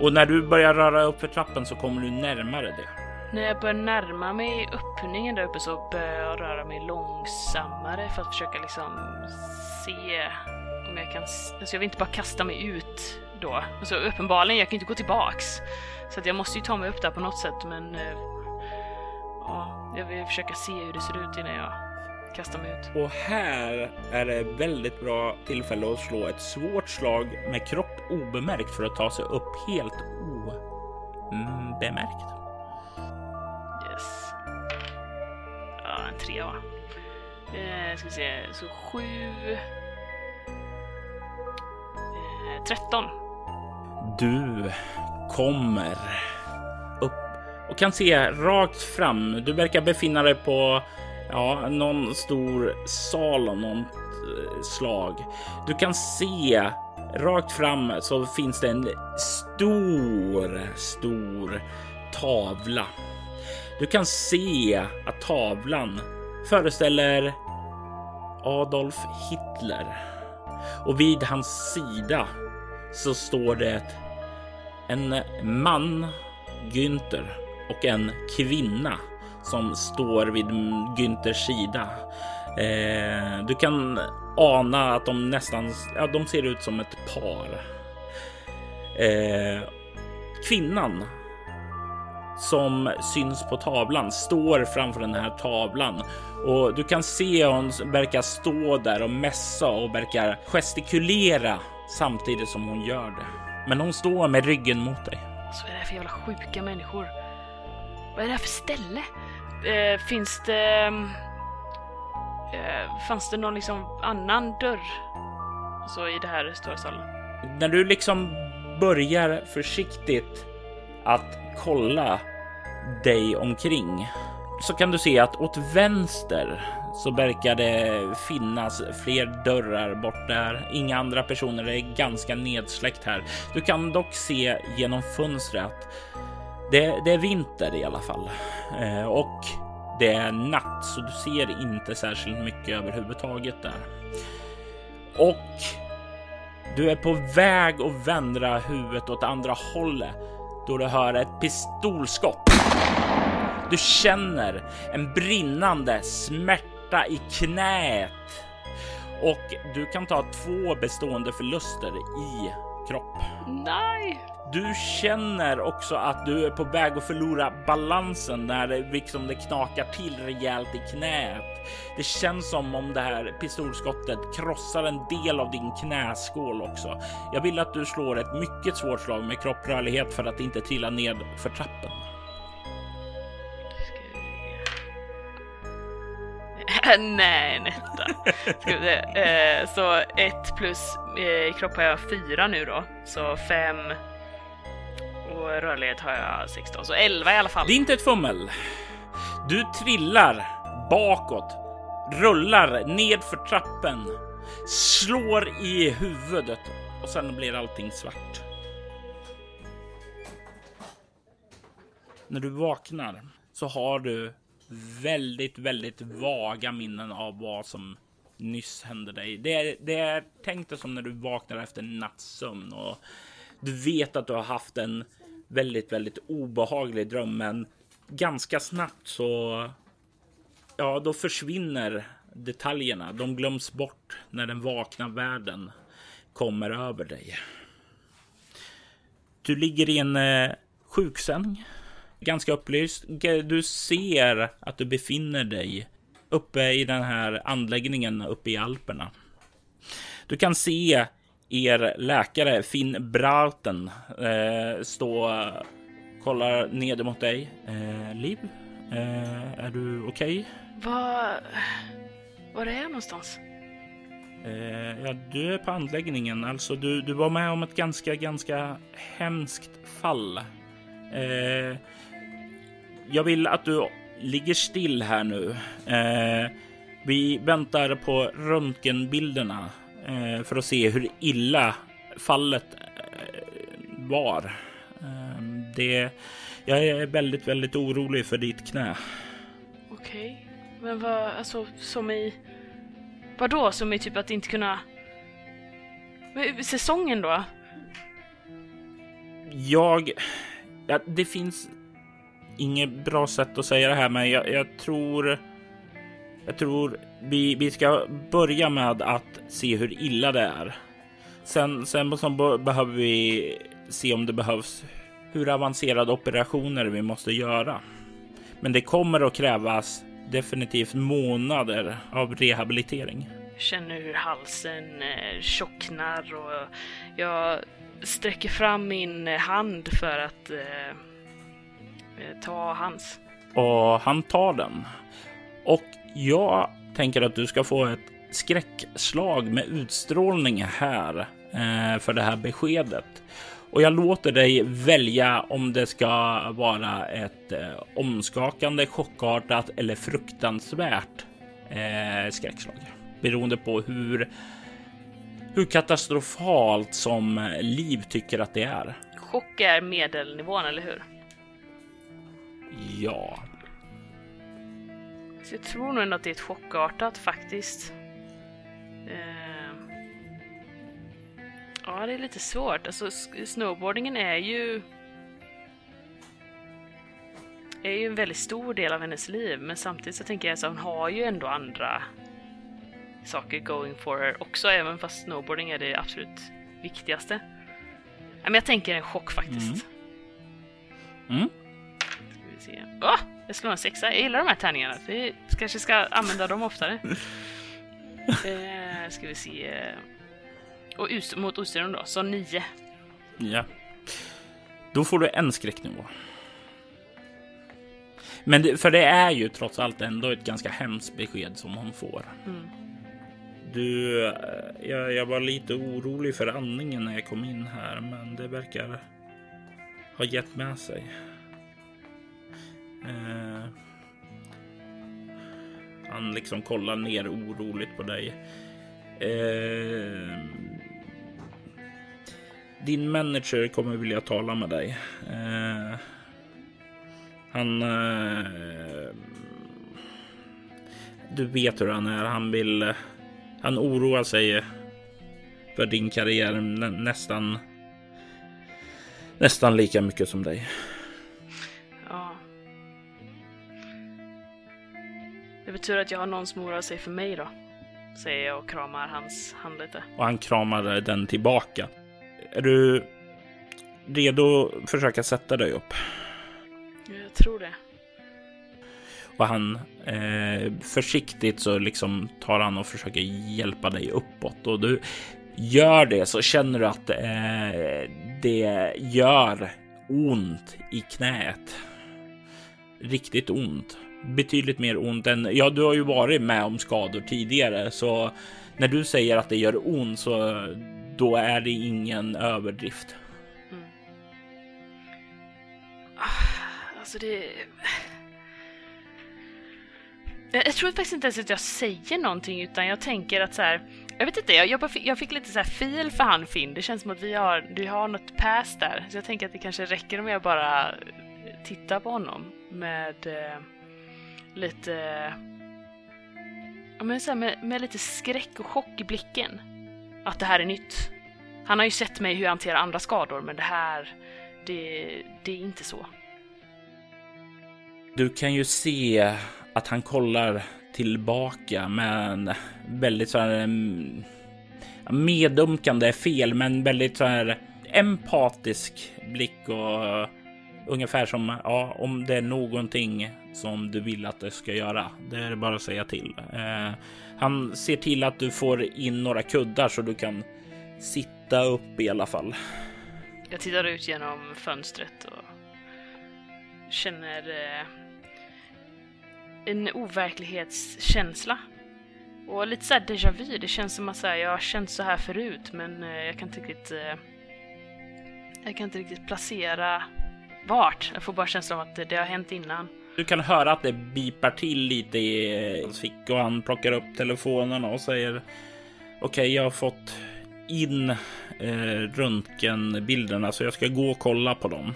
Och när du börjar röra upp för trappen så kommer du närmare det. När jag börjar närma mig öppningen där uppe så börjar jag röra mig långsammare för att försöka liksom se om jag kan... Alltså jag vill inte bara kasta mig ut då. Alltså uppenbarligen, jag kan inte gå tillbaks. Så att jag måste ju ta mig upp där på något sätt men... Eh, ja, jag vill försöka se hur det ser ut innan jag kastar mig ut. Och här är det väldigt bra tillfälle att slå ett svårt slag med kropp obemärkt för att ta sig upp helt obemärkt. en trea va? Eh, ska vi se, så sju... Eh, tretton. Du kommer upp och kan se rakt fram. Du verkar befinna dig på ja, någon stor sal av något eh, slag. Du kan se rakt fram så finns det en stor, stor tavla. Du kan se att tavlan föreställer Adolf Hitler. Och vid hans sida så står det en man, Günther, och en kvinna som står vid Günthers sida. Eh, du kan ana att de nästan, ja, de ser ut som ett par. eh, kvinnan som syns på tavlan står framför den här tavlan och du kan se hon verkar stå där och mässa och verkar gestikulera samtidigt som hon gör det. Men hon står med ryggen mot dig. Alltså, Så är det här för jävla sjuka människor? Vad är det här för ställe? Eh, finns det... Ehm, eh, fanns det någon liksom annan dörr? Så i det här stora salen? När du liksom börjar försiktigt att kolla dig omkring så kan du se att åt vänster så verkar det finnas fler dörrar bort där. Inga andra personer, det är ganska nedsläckt här. Du kan dock se genom fönstret. Det, det är vinter i alla fall eh, och det är natt så du ser inte särskilt mycket överhuvudtaget där. Och du är på väg att vända huvudet åt andra hållet då du hör ett pistolskott. Du känner en brinnande smärta i knät och du kan ta två bestående förluster i kropp. Nej! Du känner också att du är på väg att förlora balansen när det liksom det knakar till rejält i knät. Det känns som om det här pistolskottet krossar en del av din knäskål också. Jag vill att du slår ett mycket svårt slag med kropprörlighet för att inte trilla ned för trappen. Nej, en etta. Eh, så ett plus Eh, i kropp har jag fyra nu då. Så fem och rörlighet har jag 16, så 11 i alla fall. Det är inte ett fummel. Du trillar bakåt, rullar ned för trappen, slår i huvudet och sen blir allting svart. När du vaknar så har du väldigt, väldigt vaga minnen av vad som nyss hände dig. Det är, det är tänkt som när du vaknar efter nattsömn och du vet att du har haft en väldigt, väldigt obehaglig dröm, men ganska snabbt så ja, då försvinner detaljerna. De glöms bort när den vakna världen kommer över dig. Du ligger i en eh, sjuksäng, ganska upplyst. Du ser att du befinner dig uppe i den här anläggningen uppe i Alperna. Du kan se er läkare Finn Brauten eh, stå kollar ned mot dig. Eh, Liv, eh, är du okej? Okay? Var... Var är jag någonstans? Eh, ja, du är på anläggningen. Alltså, du, du var med om ett ganska, ganska hemskt fall. Eh, jag vill att du ligger still här nu. Eh, vi väntar på röntgenbilderna eh, för att se hur illa fallet eh, var. Ehm, det, jag är väldigt, väldigt orolig för ditt knä. Okej, okay. men vad, alltså som i... Vadå, som i typ att inte kunna... Säsongen då? Jag... Ja, det finns inget bra sätt att säga det här, men jag, jag tror jag tror vi, vi ska börja med att se hur illa det är. Sen, sen behöver vi se om det behövs hur avancerade operationer vi måste göra. Men det kommer att krävas definitivt månader av rehabilitering. Jag känner hur halsen eh, tjocknar och jag sträcker fram min hand för att eh ta hans. Och han tar den. Och jag tänker att du ska få ett skräckslag med utstrålning här eh, för det här beskedet. Och jag låter dig välja om det ska vara ett eh, omskakande, chockartat eller fruktansvärt eh, skräckslag. Beroende på hur, hur katastrofalt som Liv tycker att det är. Chock är medelnivån, eller hur? Ja, så jag tror nog ändå att det är ett chockartat faktiskt. Uh, ja, det är lite svårt. Alltså snowboardingen är ju är ju en väldigt stor del av hennes liv, men samtidigt så tänker jag att hon har ju ändå andra saker going for her också, även fast snowboarding är det absolut viktigaste. men jag tänker en chock faktiskt. Mm. Se. Åh! jag slår en sexa. Jag gillar de här tärningarna. Vi kanske ska använda dem oftare. eh, ska vi se. Och us- mot ostyren då, så nio. Ja. Då får du en skräcknivå. Men det, för det är ju trots allt ändå ett ganska hemskt besked som hon får. Mm. Du, eh, jag, jag var lite orolig för andningen när jag kom in här, men det verkar ha gett med sig. Eh, han liksom kollar ner oroligt på dig. Eh, din manager kommer vilja tala med dig. Eh, han... Eh, du vet hur han är. Han vill... Han oroar sig för din karriär nä nästan... Nästan lika mycket som dig. Det betyder att jag har någon som oroar sig för mig då. Säger jag och kramar hans hand lite. Och han kramar den tillbaka. Är du redo att försöka sätta dig upp? Jag tror det. Och han eh, försiktigt så liksom tar han och försöker hjälpa dig uppåt och du gör det så känner du att eh, det gör ont i knät. Riktigt ont. Betydligt mer ont än, ja du har ju varit med om skador tidigare så när du säger att det gör ont så då är det ingen överdrift. Mm. Ah, alltså det... Jag, tror faktiskt inte ens att jag säger någonting utan jag tänker att så här. Jag vet inte, jag, jag, fick, jag fick lite så här fil för han Finn. Det känns som att vi har, du har något pass där. Så jag tänker att det kanske räcker om jag bara tittar på honom med eh, lite... Ja, men så här, med, med lite skräck och chock i blicken. Att det här är nytt. Han har ju sett mig hur jag hanterar andra skador men det här, det, det är inte så. Du kan ju se att han kollar tillbaka med en väldigt så här mm, medömkande är fel, men väldigt så här empatisk blick och ungefär som ja, om det är någonting som du vill att det ska göra. Det är bara att säga till. Eh, han ser till att du får in några kuddar så du kan sitta upp i alla fall. Jag tittar ut genom fönstret och känner eh, en overklighetskänsla. Och lite såhär déjà vu. Det känns som att här, jag har känt så här förut men eh, jag kan inte riktigt... Eh, jag kan inte riktigt placera vart. Jag får bara känslan av att det, har hänt innan. Du kan höra att det bipar till lite i hans ficka och han plockar upp telefonen och säger Okej, okay, jag har fått in eh, röntgenbilderna så jag ska gå och kolla på dem.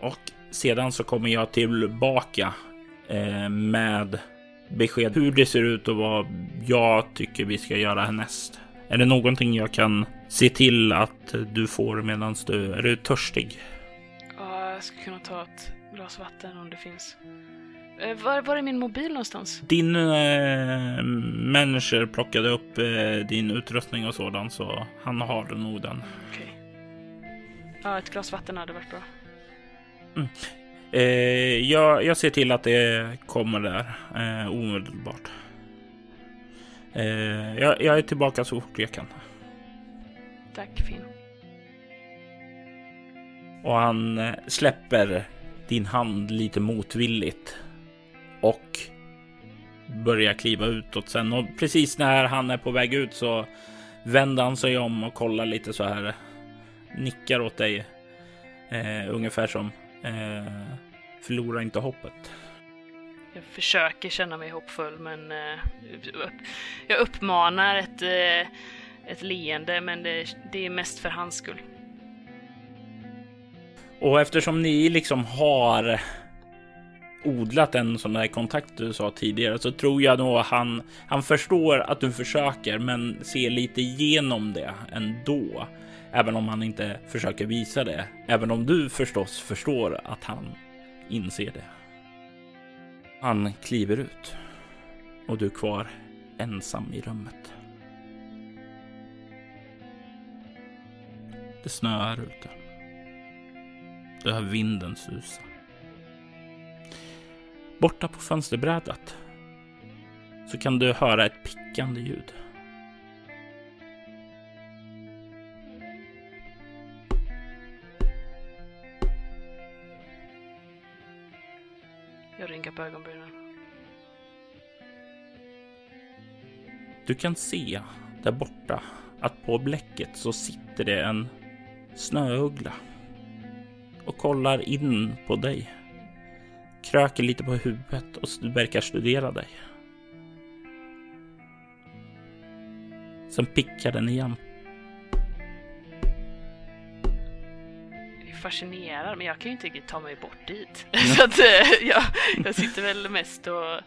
Och sedan så kommer jag tillbaka eh, med besked hur det ser ut och vad jag tycker vi ska göra härnäst. Är det någonting jag kan se till att du får medan du är du törstig? Ja, jag skulle kunna ta ett glas vatten om det finns. Eh, var, var är min mobil någonstans? Din eh, manager plockade upp eh, din utrustning och sådant så han har nog den. Okej. Ja, ett glas vatten hade varit bra. Eh, jag, jag ser till att det kommer där eh, omedelbart. Eh, jag, jag är tillbaka så fort jag kan. Tack, Finn. Och han eh, släpper din hand lite motvilligt och börjar kliva utåt sen. Och precis när han är på väg ut så vänder han sig om och kollar lite så här. Nickar åt dig. Eh, ungefär som eh, förlora inte hoppet. Jag försöker känna mig hoppfull men eh, jag uppmanar ett, eh, ett leende men det, det är mest för hans skull. Och eftersom ni liksom har odlat en sån där kontakt du sa tidigare så tror jag nog han, han förstår att du försöker men ser lite igenom det ändå. Även om han inte försöker visa det. Även om du förstås förstår att han inser det. Han kliver ut och du är kvar ensam i rummet. Det snöar ute. Du hör vinden susa. Borta på fönsterbrädet så kan du höra ett pickande ljud. Jag rynkar på ögonbrynen. Du kan se där borta att på bläcket så sitter det en snöuggla och kollar in på dig. Kröker lite på huvudet och verkar studera dig. Sen pickar den igen. Fascinerande, men jag kan ju inte riktigt ta mig bort dit. Så att eh, jag, jag sitter väl mest och...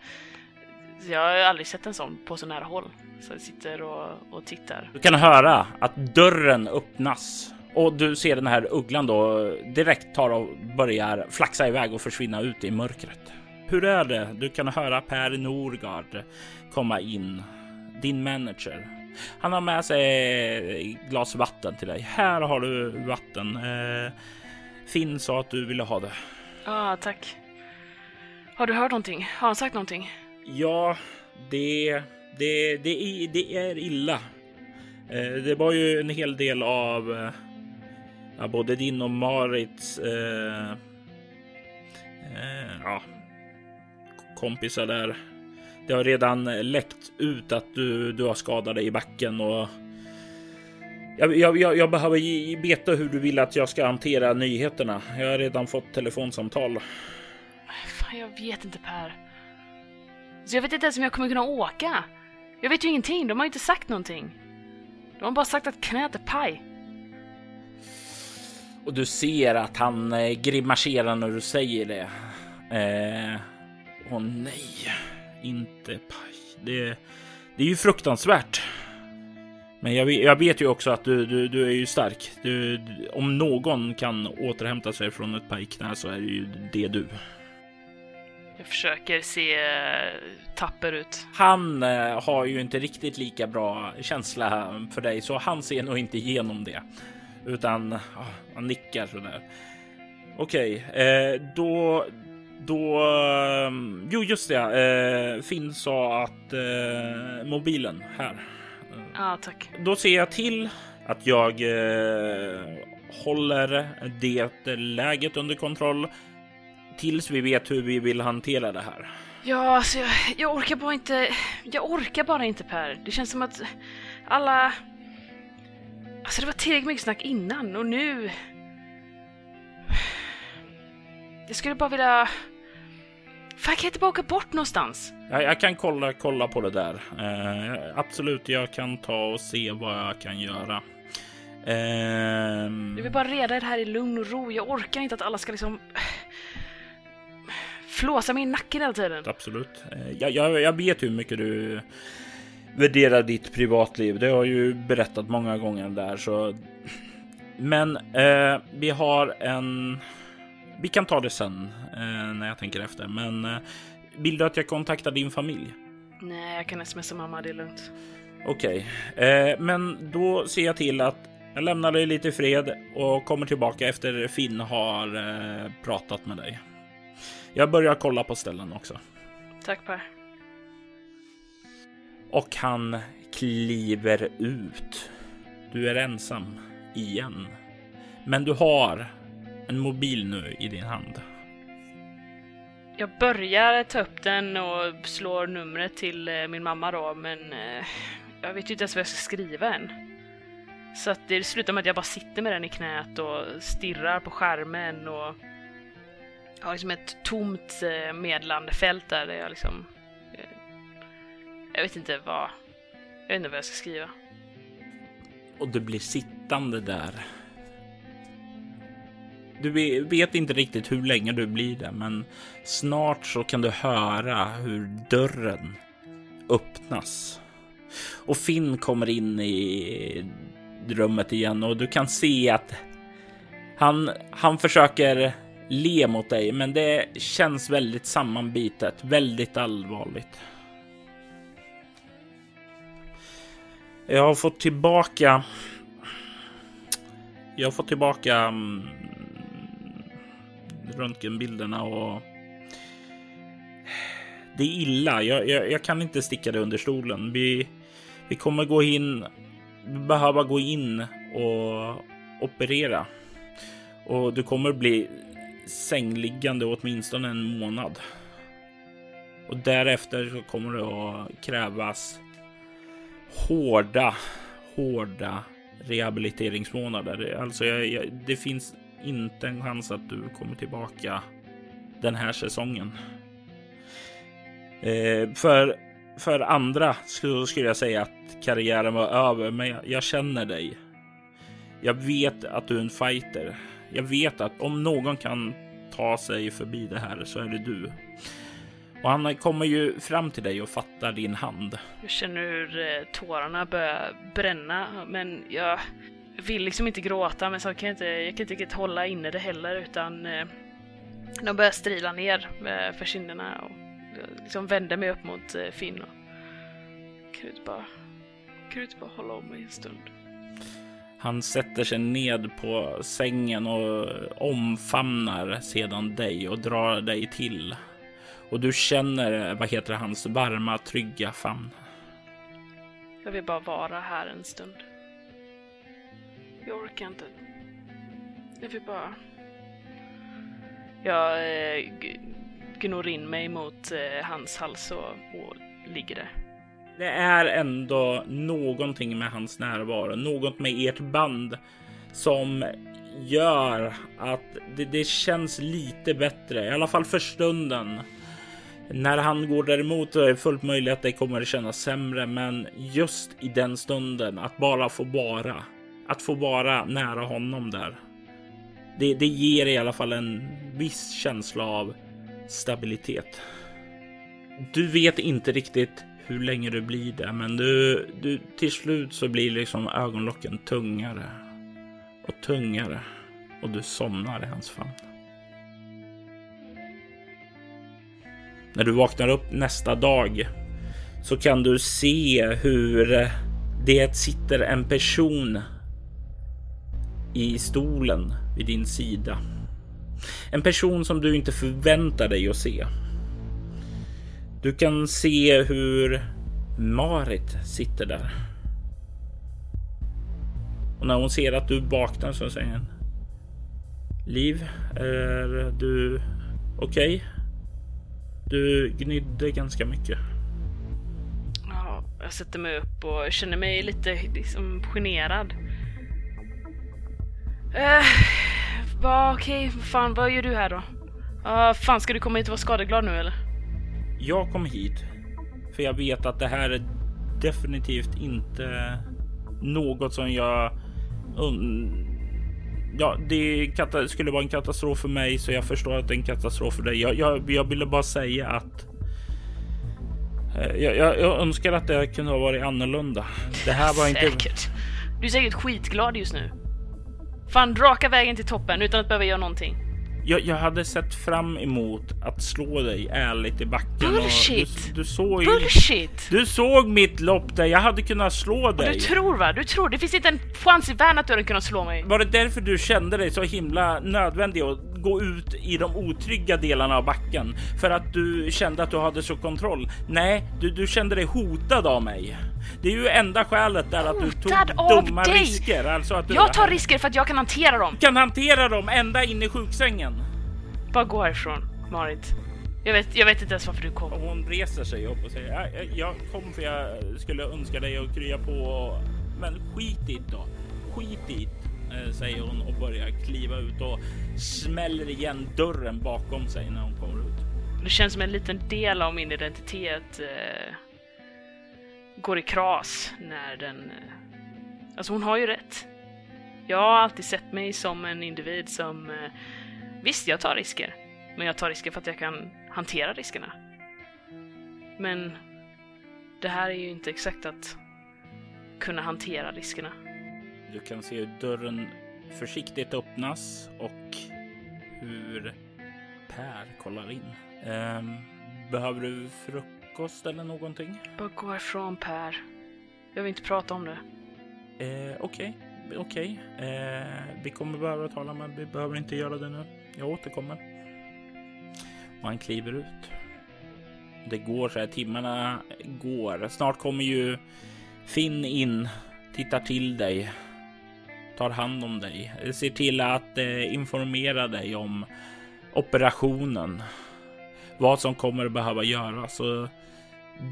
Jag har aldrig sett en sån på så nära håll. Så jag sitter och, och tittar. Du kan höra att dörren öppnas och du ser den här ugglan då direkt tar och börjar flaxa iväg och försvinna ut i mörkret. Hur är det? Du kan höra Per Norgard komma in, din manager. Han har med sig glas vatten till dig. Här har du vatten. Eh, Finn sa att du ville ha det. Ja, ah, tack. Har du hört någonting? Har han sagt någonting? Ja, det, det, det, är, det är illa. Eh, det var ju en hel del av eh, ja, både din och Marits eh, eh, ja, kompisar där. Det har redan läckt ut att du, du har skadat dig i backen och jag, jag, jag, behöver veta hur du vill att jag ska hantera nyheterna. Jag har redan fått telefonsamtal. Fan, jag vet inte Per. Så jag vet inte ens om jag kommer kunna åka. Jag vet ju ingenting. De har ju inte sagt någonting. De har bara sagt att knät är paj. Och du ser att han eh, grimaserar när du säger det. Eh, åh nej, inte paj. Det, det är ju fruktansvärt. Men jag, jag vet ju också att du, du, du är ju stark. Du, om någon kan återhämta sig från ett pajknä så är det ju det du. Jag försöker se eh, tapper ut. Han eh, har ju inte riktigt lika bra känsla för dig, så han ser nog inte igenom det. Utan ah, han nickar sådär. Okej, okay, eh, då... Då... Um, jo, just det. Eh, Finn sa att eh, mobilen här. Ja, tack. Då ser jag till att jag eh, håller det läget under kontroll tills vi vet hur vi vill hantera det här. Ja, alltså jag, jag orkar bara inte. Jag orkar bara inte Per. Det känns som att alla Alltså det var tillräckligt mycket snack innan och nu... Jag skulle bara vilja... Fan, kan jag inte bara åka bort någonstans? Jag, jag kan kolla, kolla på det där. Uh, absolut, jag kan ta och se vad jag kan göra. Uh, jag vill bara reda det här i lugn och ro. Jag orkar inte att alla ska liksom flåsa mig i nacken hela tiden. Absolut. Uh, jag, jag, jag vet hur mycket du värdera ditt privatliv. Det har jag ju berättat många gånger där så. Men eh, vi har en. Vi kan ta det sen eh, när jag tänker efter, men eh, vill du att jag kontaktar din familj? Nej, jag kan smsa mamma. Det är lugnt. Okej, okay. eh, men då ser jag till att jag lämnar dig lite i fred och kommer tillbaka efter Finn har eh, pratat med dig. Jag börjar kolla på ställen också. Tack Per och han kliver ut. Du är ensam igen, men du har en mobil nu i din hand. Jag börjar ta upp den och slår numret till eh, min mamma då, men eh, jag vet ju inte ens vad jag ska skriva än. Så att det slutar med att jag bara sitter med den i knät och stirrar på skärmen och har liksom ett tomt eh, medlande fält där jag liksom jag vet inte vad... Jag vet inte vad jag ska skriva. Och du blir sittande där. Du vet inte riktigt hur länge du blir där, men snart så kan du höra hur dörren öppnas. Och Finn kommer in i rummet igen och du kan se att han, han försöker le mot dig, men det känns väldigt sammanbitet, väldigt allvarligt. Jag har fått tillbaka Jag har fått tillbaka mm, röntgenbilderna och det är illa. Jag, jag, jag, kan inte sticka det under stolen. Vi, vi kommer gå in, behöva gå in och operera och du kommer bli sängliggande åtminstone en månad. Och därefter så kommer det att krävas hårda, hårda rehabiliteringsmånader. Alltså, jag, jag, det finns inte en chans att du kommer tillbaka den här säsongen. Eh, för, för andra skulle, skulle jag säga att karriären var över, men jag, jag känner dig. Jag vet att du är en fighter. Jag vet att om någon kan ta sig förbi det här så är det du. Och han kommer ju fram till dig och fattar din hand. Jag känner hur eh, tårarna börjar bränna, men jag vill liksom inte gråta, men så kan jag inte, jag kan inte riktigt hålla inne det heller, utan eh, de börjar strila ner eh, för kinderna och liksom vänder mig upp mot Finn och kan du inte bara, kan du inte bara hålla om mig en stund? Han sätter sig ned på sängen och omfamnar sedan dig och drar dig till. Och du känner, vad heter hans varma, trygga famn. Jag vill bara vara här en stund. Jag orkar inte. Jag vill bara... Jag eh, gnor in mig mot eh, hans hals och, och ligger där. Det är ändå någonting med hans närvaro, något med ert band som gör att det, det, känns lite bättre, i alla fall för stunden. När han går däremot är det fullt möjligt att det kommer att kännas sämre, men just i den stunden att bara få vara, att få vara nära honom där. Det, det ger i alla fall en viss känsla av stabilitet. Du vet inte riktigt hur länge du blir där, men du, du till slut så blir liksom ögonlocken tungare och tungare och du somnar i hans famn. När du vaknar upp nästa dag så kan du se hur det sitter en person i stolen vid din sida. En person som du inte förväntar dig att se. Du kan se hur Marit sitter där. Och när hon ser att du vaknar så säger hon. Liv, är du okej? Okay? Du gnydde ganska mycket. Ja, jag sätter mig upp och känner mig lite liksom generad. Uh, va, okej, fan vad gör du här då? Uh, fan, ska du komma hit och vara skadeglad nu eller? Jag kom hit för jag vet att det här är definitivt inte något som jag... Ja, det skulle vara en katastrof för mig så jag förstår att det är en katastrof för dig. Jag, jag, jag ville bara säga att eh, jag, jag, jag, önskar att det kunde ha varit annorlunda. Det här var säkert. inte... Du är säkert skitglad just nu. Fan, raka vägen till toppen utan att behöva göra någonting. Jag, jag, hade sett fram emot att slå dig ärligt i backen. Bullshit! Du, du, såg Bullshit! Du såg mitt lopp där. Jag hade kunnat slå dig. Och du tror va? Du tror. Det finns inte en chans i världen att du hade kunnat slå mig. Var det därför du kände dig så himla nödvändig att gå ut i de otrygga delarna av backen? För att du kände att du hade så kontroll? Nej, du, du kände dig hotad av mig. Det är ju enda skälet där att du tog dumma dig. risker. Alltså att du, jag tar risker för att jag kan hantera dem. Kan hantera dem ända in i sjuksängen. Bara gå härifrån, Marit. Jag vet, jag vet inte ens varför du kom. hon reser sig upp och säger jag, jag kom för jag skulle önska dig att krya på. Men skit i då. Skit i eh, säger hon och börjar kliva ut och smäller igen dörren bakom sig när hon kommer ut. Det känns som en liten del av min identitet eh, går i kras när den... Eh, alltså hon har ju rätt. Jag har alltid sett mig som en individ som... Eh, visst, jag tar risker. Men jag tar risker för att jag kan hantera riskerna. Men det här är ju inte exakt att kunna hantera riskerna. Du kan se hur dörren försiktigt öppnas och hur Per kollar in. Ehm, behöver du frukt frukost eller någonting? Bara gå ifrån Per. Jag vill inte prata om det. Eh, Okej. okej. Okay. Eh, vi kommer behöva tala, men vi behöver inte göra det nu. Jag återkommer. Och han kliver ut. Det går så här, timmarna går. Snart kommer ju Finn in, tittar till dig, tar hand om dig, ser till att eh, informera dig om operationen, vad som kommer att behöva göras. Så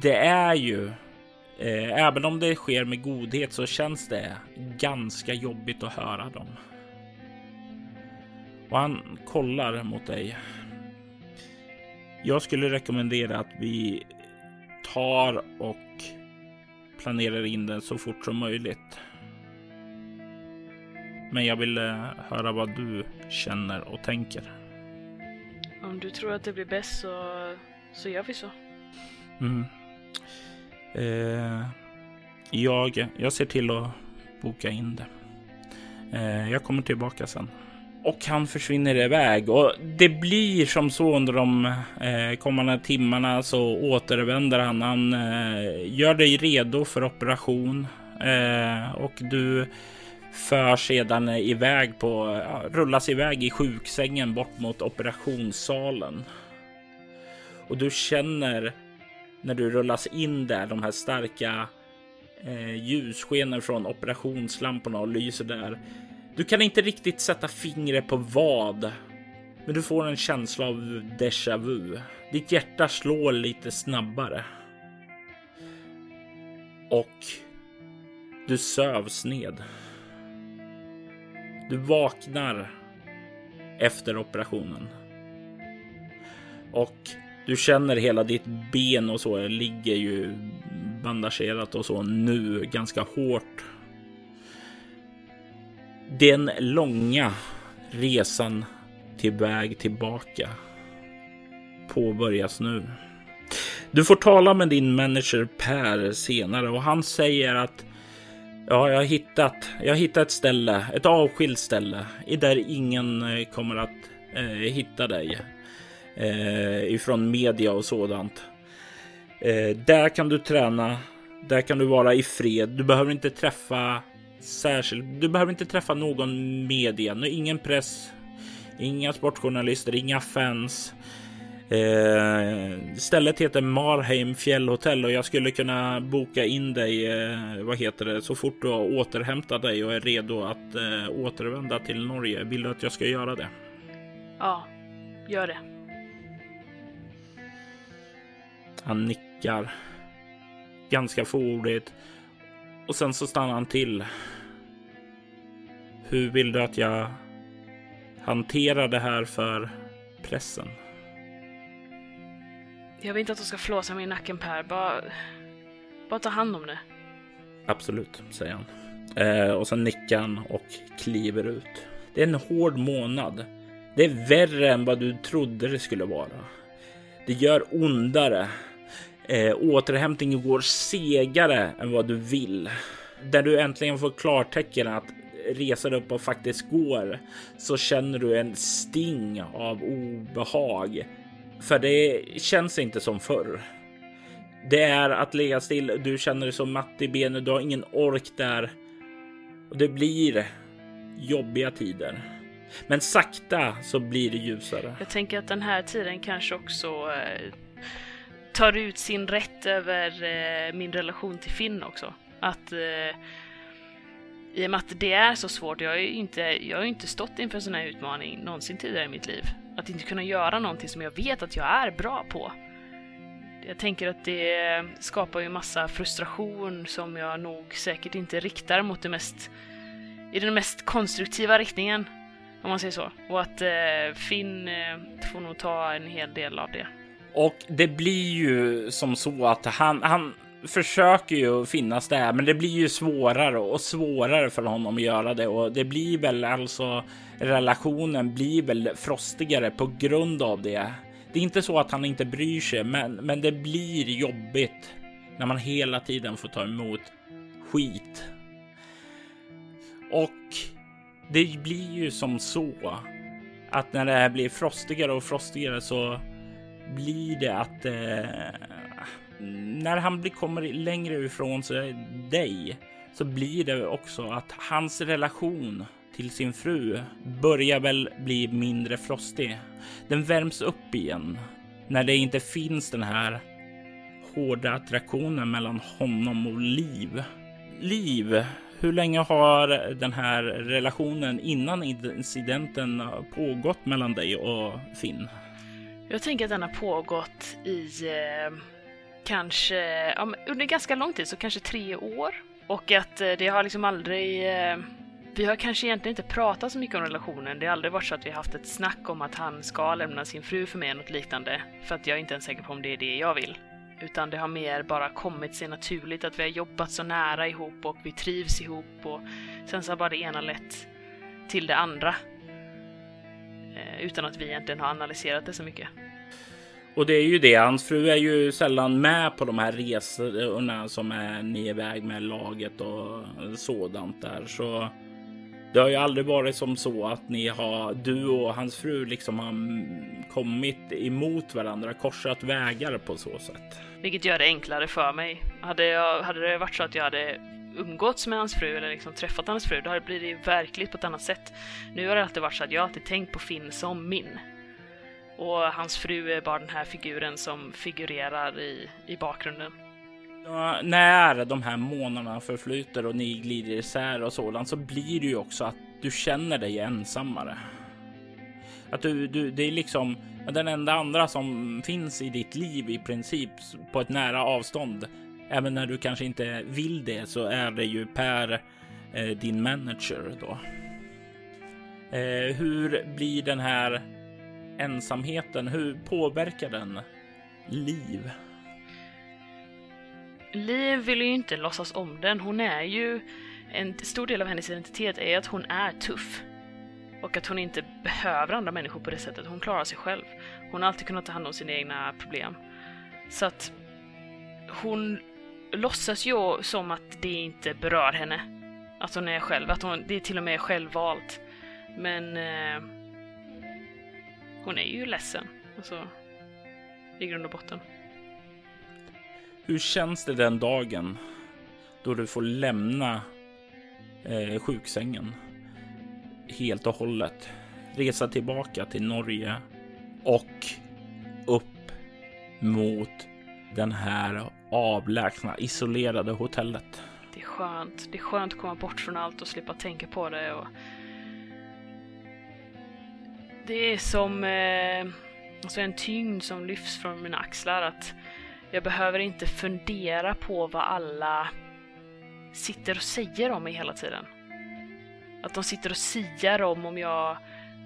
det är ju, eh, även om det sker med godhet så känns det ganska jobbigt att höra dem. Och han kollar mot dig. Jag skulle rekommendera att vi tar och planerar in den så fort som möjligt. Men jag vill eh, höra vad du känner och tänker. Om du tror att det blir bäst så, så gör vi så. Mm. Eh, jag, jag ser till att boka in det. Eh, jag kommer tillbaka sen. Och han försvinner iväg och det blir som så under de eh, kommande timmarna så återvänder han. Han eh, gör dig redo för operation eh, och du för sedan iväg på, rullas iväg i sjuksängen bort mot operationssalen. Och du känner när du rullas in där de här starka eh, ljusskenen från operationslamporna och lyser där. Du kan inte riktigt sätta fingret på vad, men du får en känsla av déjà vu. Ditt hjärta slår lite snabbare. Och du sövs ned. Du vaknar efter operationen. Och du känner hela ditt ben och så ligger ju bandagerat och så nu ganska hårt den långa resan till väg tillbaka påbörjas nu. Du får tala med din manager Per senare och han säger att ja, jag har hittat. Jag har hittat ett ställe, ett avskilt ställe där ingen kommer att eh, hitta dig eh, ifrån media och sådant. Eh, där kan du träna. Där kan du vara i fred. Du behöver inte träffa särskilt. Du behöver inte träffa någon media, ingen press, inga sportjournalister, inga fans. Eh, stället heter Marheim fjällhotell och jag skulle kunna boka in dig, eh, vad heter det, så fort du har återhämtat dig och är redo att eh, återvända till Norge. Vill du att jag ska göra det? Ja, gör det. Han nickar ganska fåordigt och sen så stannar han till. Hur vill du att jag hanterar det här för pressen? Jag vill inte att du ska flåsa mig i nacken Per. Bara, bara ta hand om det. Absolut, säger han. Eh, och sen nickar han och kliver ut. Det är en hård månad. Det är värre än vad du trodde det skulle vara. Det gör ondare Eh, återhämtningen går segare än vad du vill. Där du äntligen får klartecken att resa dig upp och faktiskt går så känner du en sting av obehag. För det känns inte som förr. Det är att ligga still. Du känner dig så matt i benen. Du har ingen ork där. Och det blir jobbiga tider. Men sakta så blir det ljusare. Jag tänker att den här tiden kanske också eh, tar ut sin rätt över eh, min relation till Finn också. Att eh, i och med att det är så svårt, jag har ju inte, jag har inte stått inför en sån här utmaning någonsin tidigare i mitt liv. Att inte kunna göra någonting som jag vet att jag är bra på. Jag tänker att det skapar ju massa frustration som jag nog säkert inte riktar mot det mest i den mest konstruktiva riktningen. Om man säger så. Och att eh, Finn eh, får nog ta en hel del av det. Och det blir ju som så att han, han försöker ju finnas där, men det blir ju svårare och svårare för honom att göra det och det blir väl alltså relationen blir väl frostigare på grund av det. Det är inte så att han inte bryr sig, men, men det blir jobbigt när man hela tiden får ta emot skit. Och det blir ju som så att när det här blir frostigare och frostigare så blir det att eh, när han blir, kommer längre ifrån sig dig så blir det också att hans relation till sin fru börjar väl bli mindre frostig. Den värms upp igen när det inte finns den här hårda attraktionen mellan honom och Liv. Liv, hur länge har den här relationen innan incidenten pågått mellan dig och Finn? Jag tänker att den har pågått i eh, kanske ja, under ganska lång tid, så kanske tre år. Och att eh, det har liksom aldrig eh, vi har kanske egentligen inte pratat så mycket om relationen. Det har aldrig varit så att vi har haft ett snack om att han ska lämna sin fru för mig eller något liknande. För att jag är inte ens säker på om det är det jag vill. Utan det har mer bara kommit sig naturligt att vi har jobbat så nära ihop och vi trivs ihop och sen så har bara det ena lett till det andra. Utan att vi egentligen har analyserat det så mycket. Och det är ju det. Hans fru är ju sällan med på de här resorna som är ni iväg med laget och sådant där. Så det har ju aldrig varit som så att ni har, du och hans fru liksom har kommit emot varandra, korsat vägar på så sätt. Vilket gör det enklare för mig. Hade, jag, hade det varit så att jag hade umgåtts med hans fru eller liksom träffat hans fru, då blir det blivit verkligt på ett annat sätt. Nu har det alltid varit så att jag alltid tänkt på Finn som min. Och hans fru är bara den här figuren som figurerar i, i bakgrunden. Ja, när de här månaderna förflyter och ni glider isär och sådant så blir det ju också att du känner dig ensammare. Att du, du, det är liksom den enda andra som finns i ditt liv i princip på ett nära avstånd. Även när du kanske inte vill det så är det ju Per, eh, din manager då. Eh, hur blir den här ensamheten? Hur påverkar den liv? Liv vill ju inte låtsas om den. Hon är ju... En stor del av hennes identitet är att hon är tuff. Och att hon inte behöver andra människor på det sättet. Hon klarar sig själv. Hon har alltid kunnat ta hand om sina egna problem. Så att hon låtsas ju som att det inte berör henne. Att hon är själv, att hon, det är till och med självvalt. Men eh, hon är ju ledsen. Alltså, i grund och botten. Hur känns det den dagen då du får lämna eh, sjuksängen helt och hållet? Resa tillbaka till Norge och upp mot den här avlägsna, isolerade hotellet. Det är skönt. Det är skönt att komma bort från allt och slippa tänka på det. Och... Det är som eh, alltså en tyngd som lyfts från mina axlar. att jag behöver inte fundera på vad alla sitter och säger om mig hela tiden. Att de sitter och siar om om jag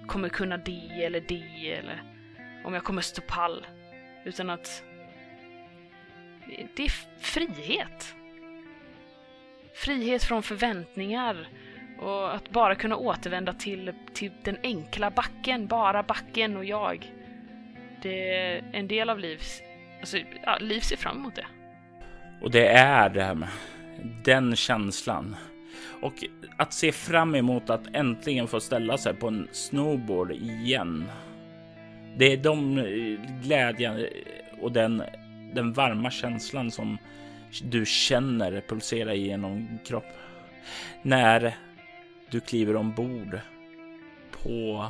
kommer kunna det eller det eller om jag kommer stå pall. Utan att det är frihet. Frihet från förväntningar och att bara kunna återvända till, till den enkla backen, bara backen och jag. Det är en del av livs Alltså, ja, Liv ser fram emot det. Och det är det här med den känslan. Och att se fram emot att äntligen få ställa sig på en snowboard igen. Det är de eh, glädjen och den, den varma känslan som du känner pulsera genom kropp. När du kliver ombord på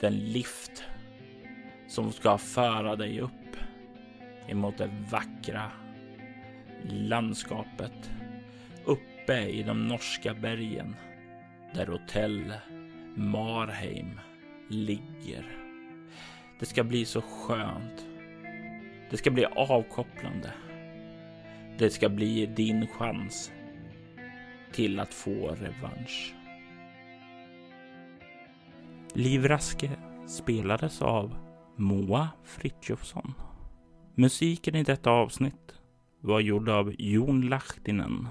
den lift som ska föra dig upp emot det vackra landskapet uppe i de norska bergen där hotell Marheim ligger. Det ska bli så skönt. Det ska bli avkopplande. Det ska bli din chans till att få revansch. Liv Raske spelades av Moa Fritjofsson. Musiken i detta avsnitt var gjord av Jon Lahtinen,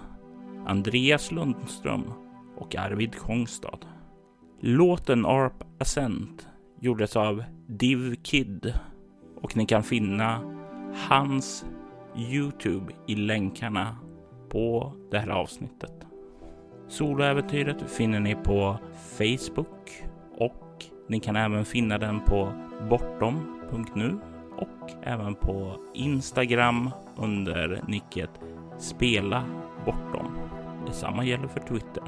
Andreas Lundström och Arvid Kongstad. Låten Arp Ascent gjordes av Div Kid och ni kan finna hans Youtube i länkarna på det här avsnittet. Soloäventyret finner ni på Facebook och ni kan även finna den på bortom.nu och även på Instagram under nicket Spela Bortom. Detsamma gäller för Twitter.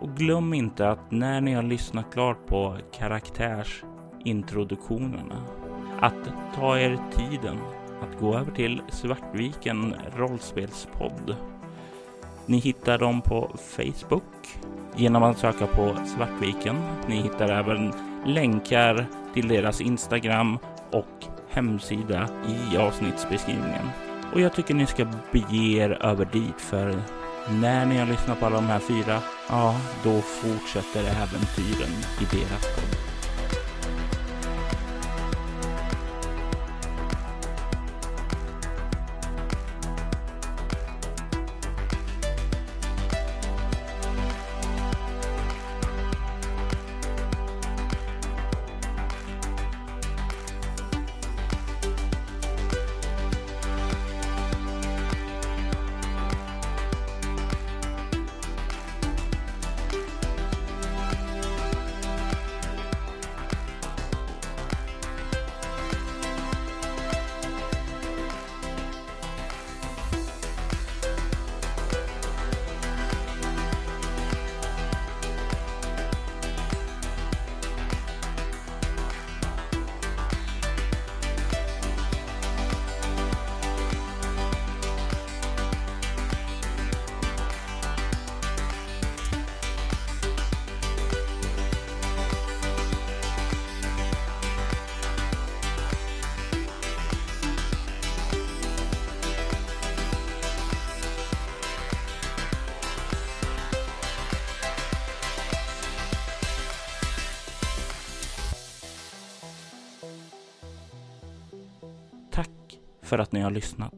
Och glöm inte att när ni har lyssnat klart på karaktärsintroduktionerna att ta er tiden att gå över till Svartviken rollspelspodd. Ni hittar dem på Facebook genom att söka på Svartviken. Ni hittar även länkar till deras Instagram och hemsida i avsnittsbeskrivningen. Och jag tycker ni ska bege er över dit för när ni har lyssnat på alla de här fyra, ja, då fortsätter äventyren i deras podd. Lyssnat.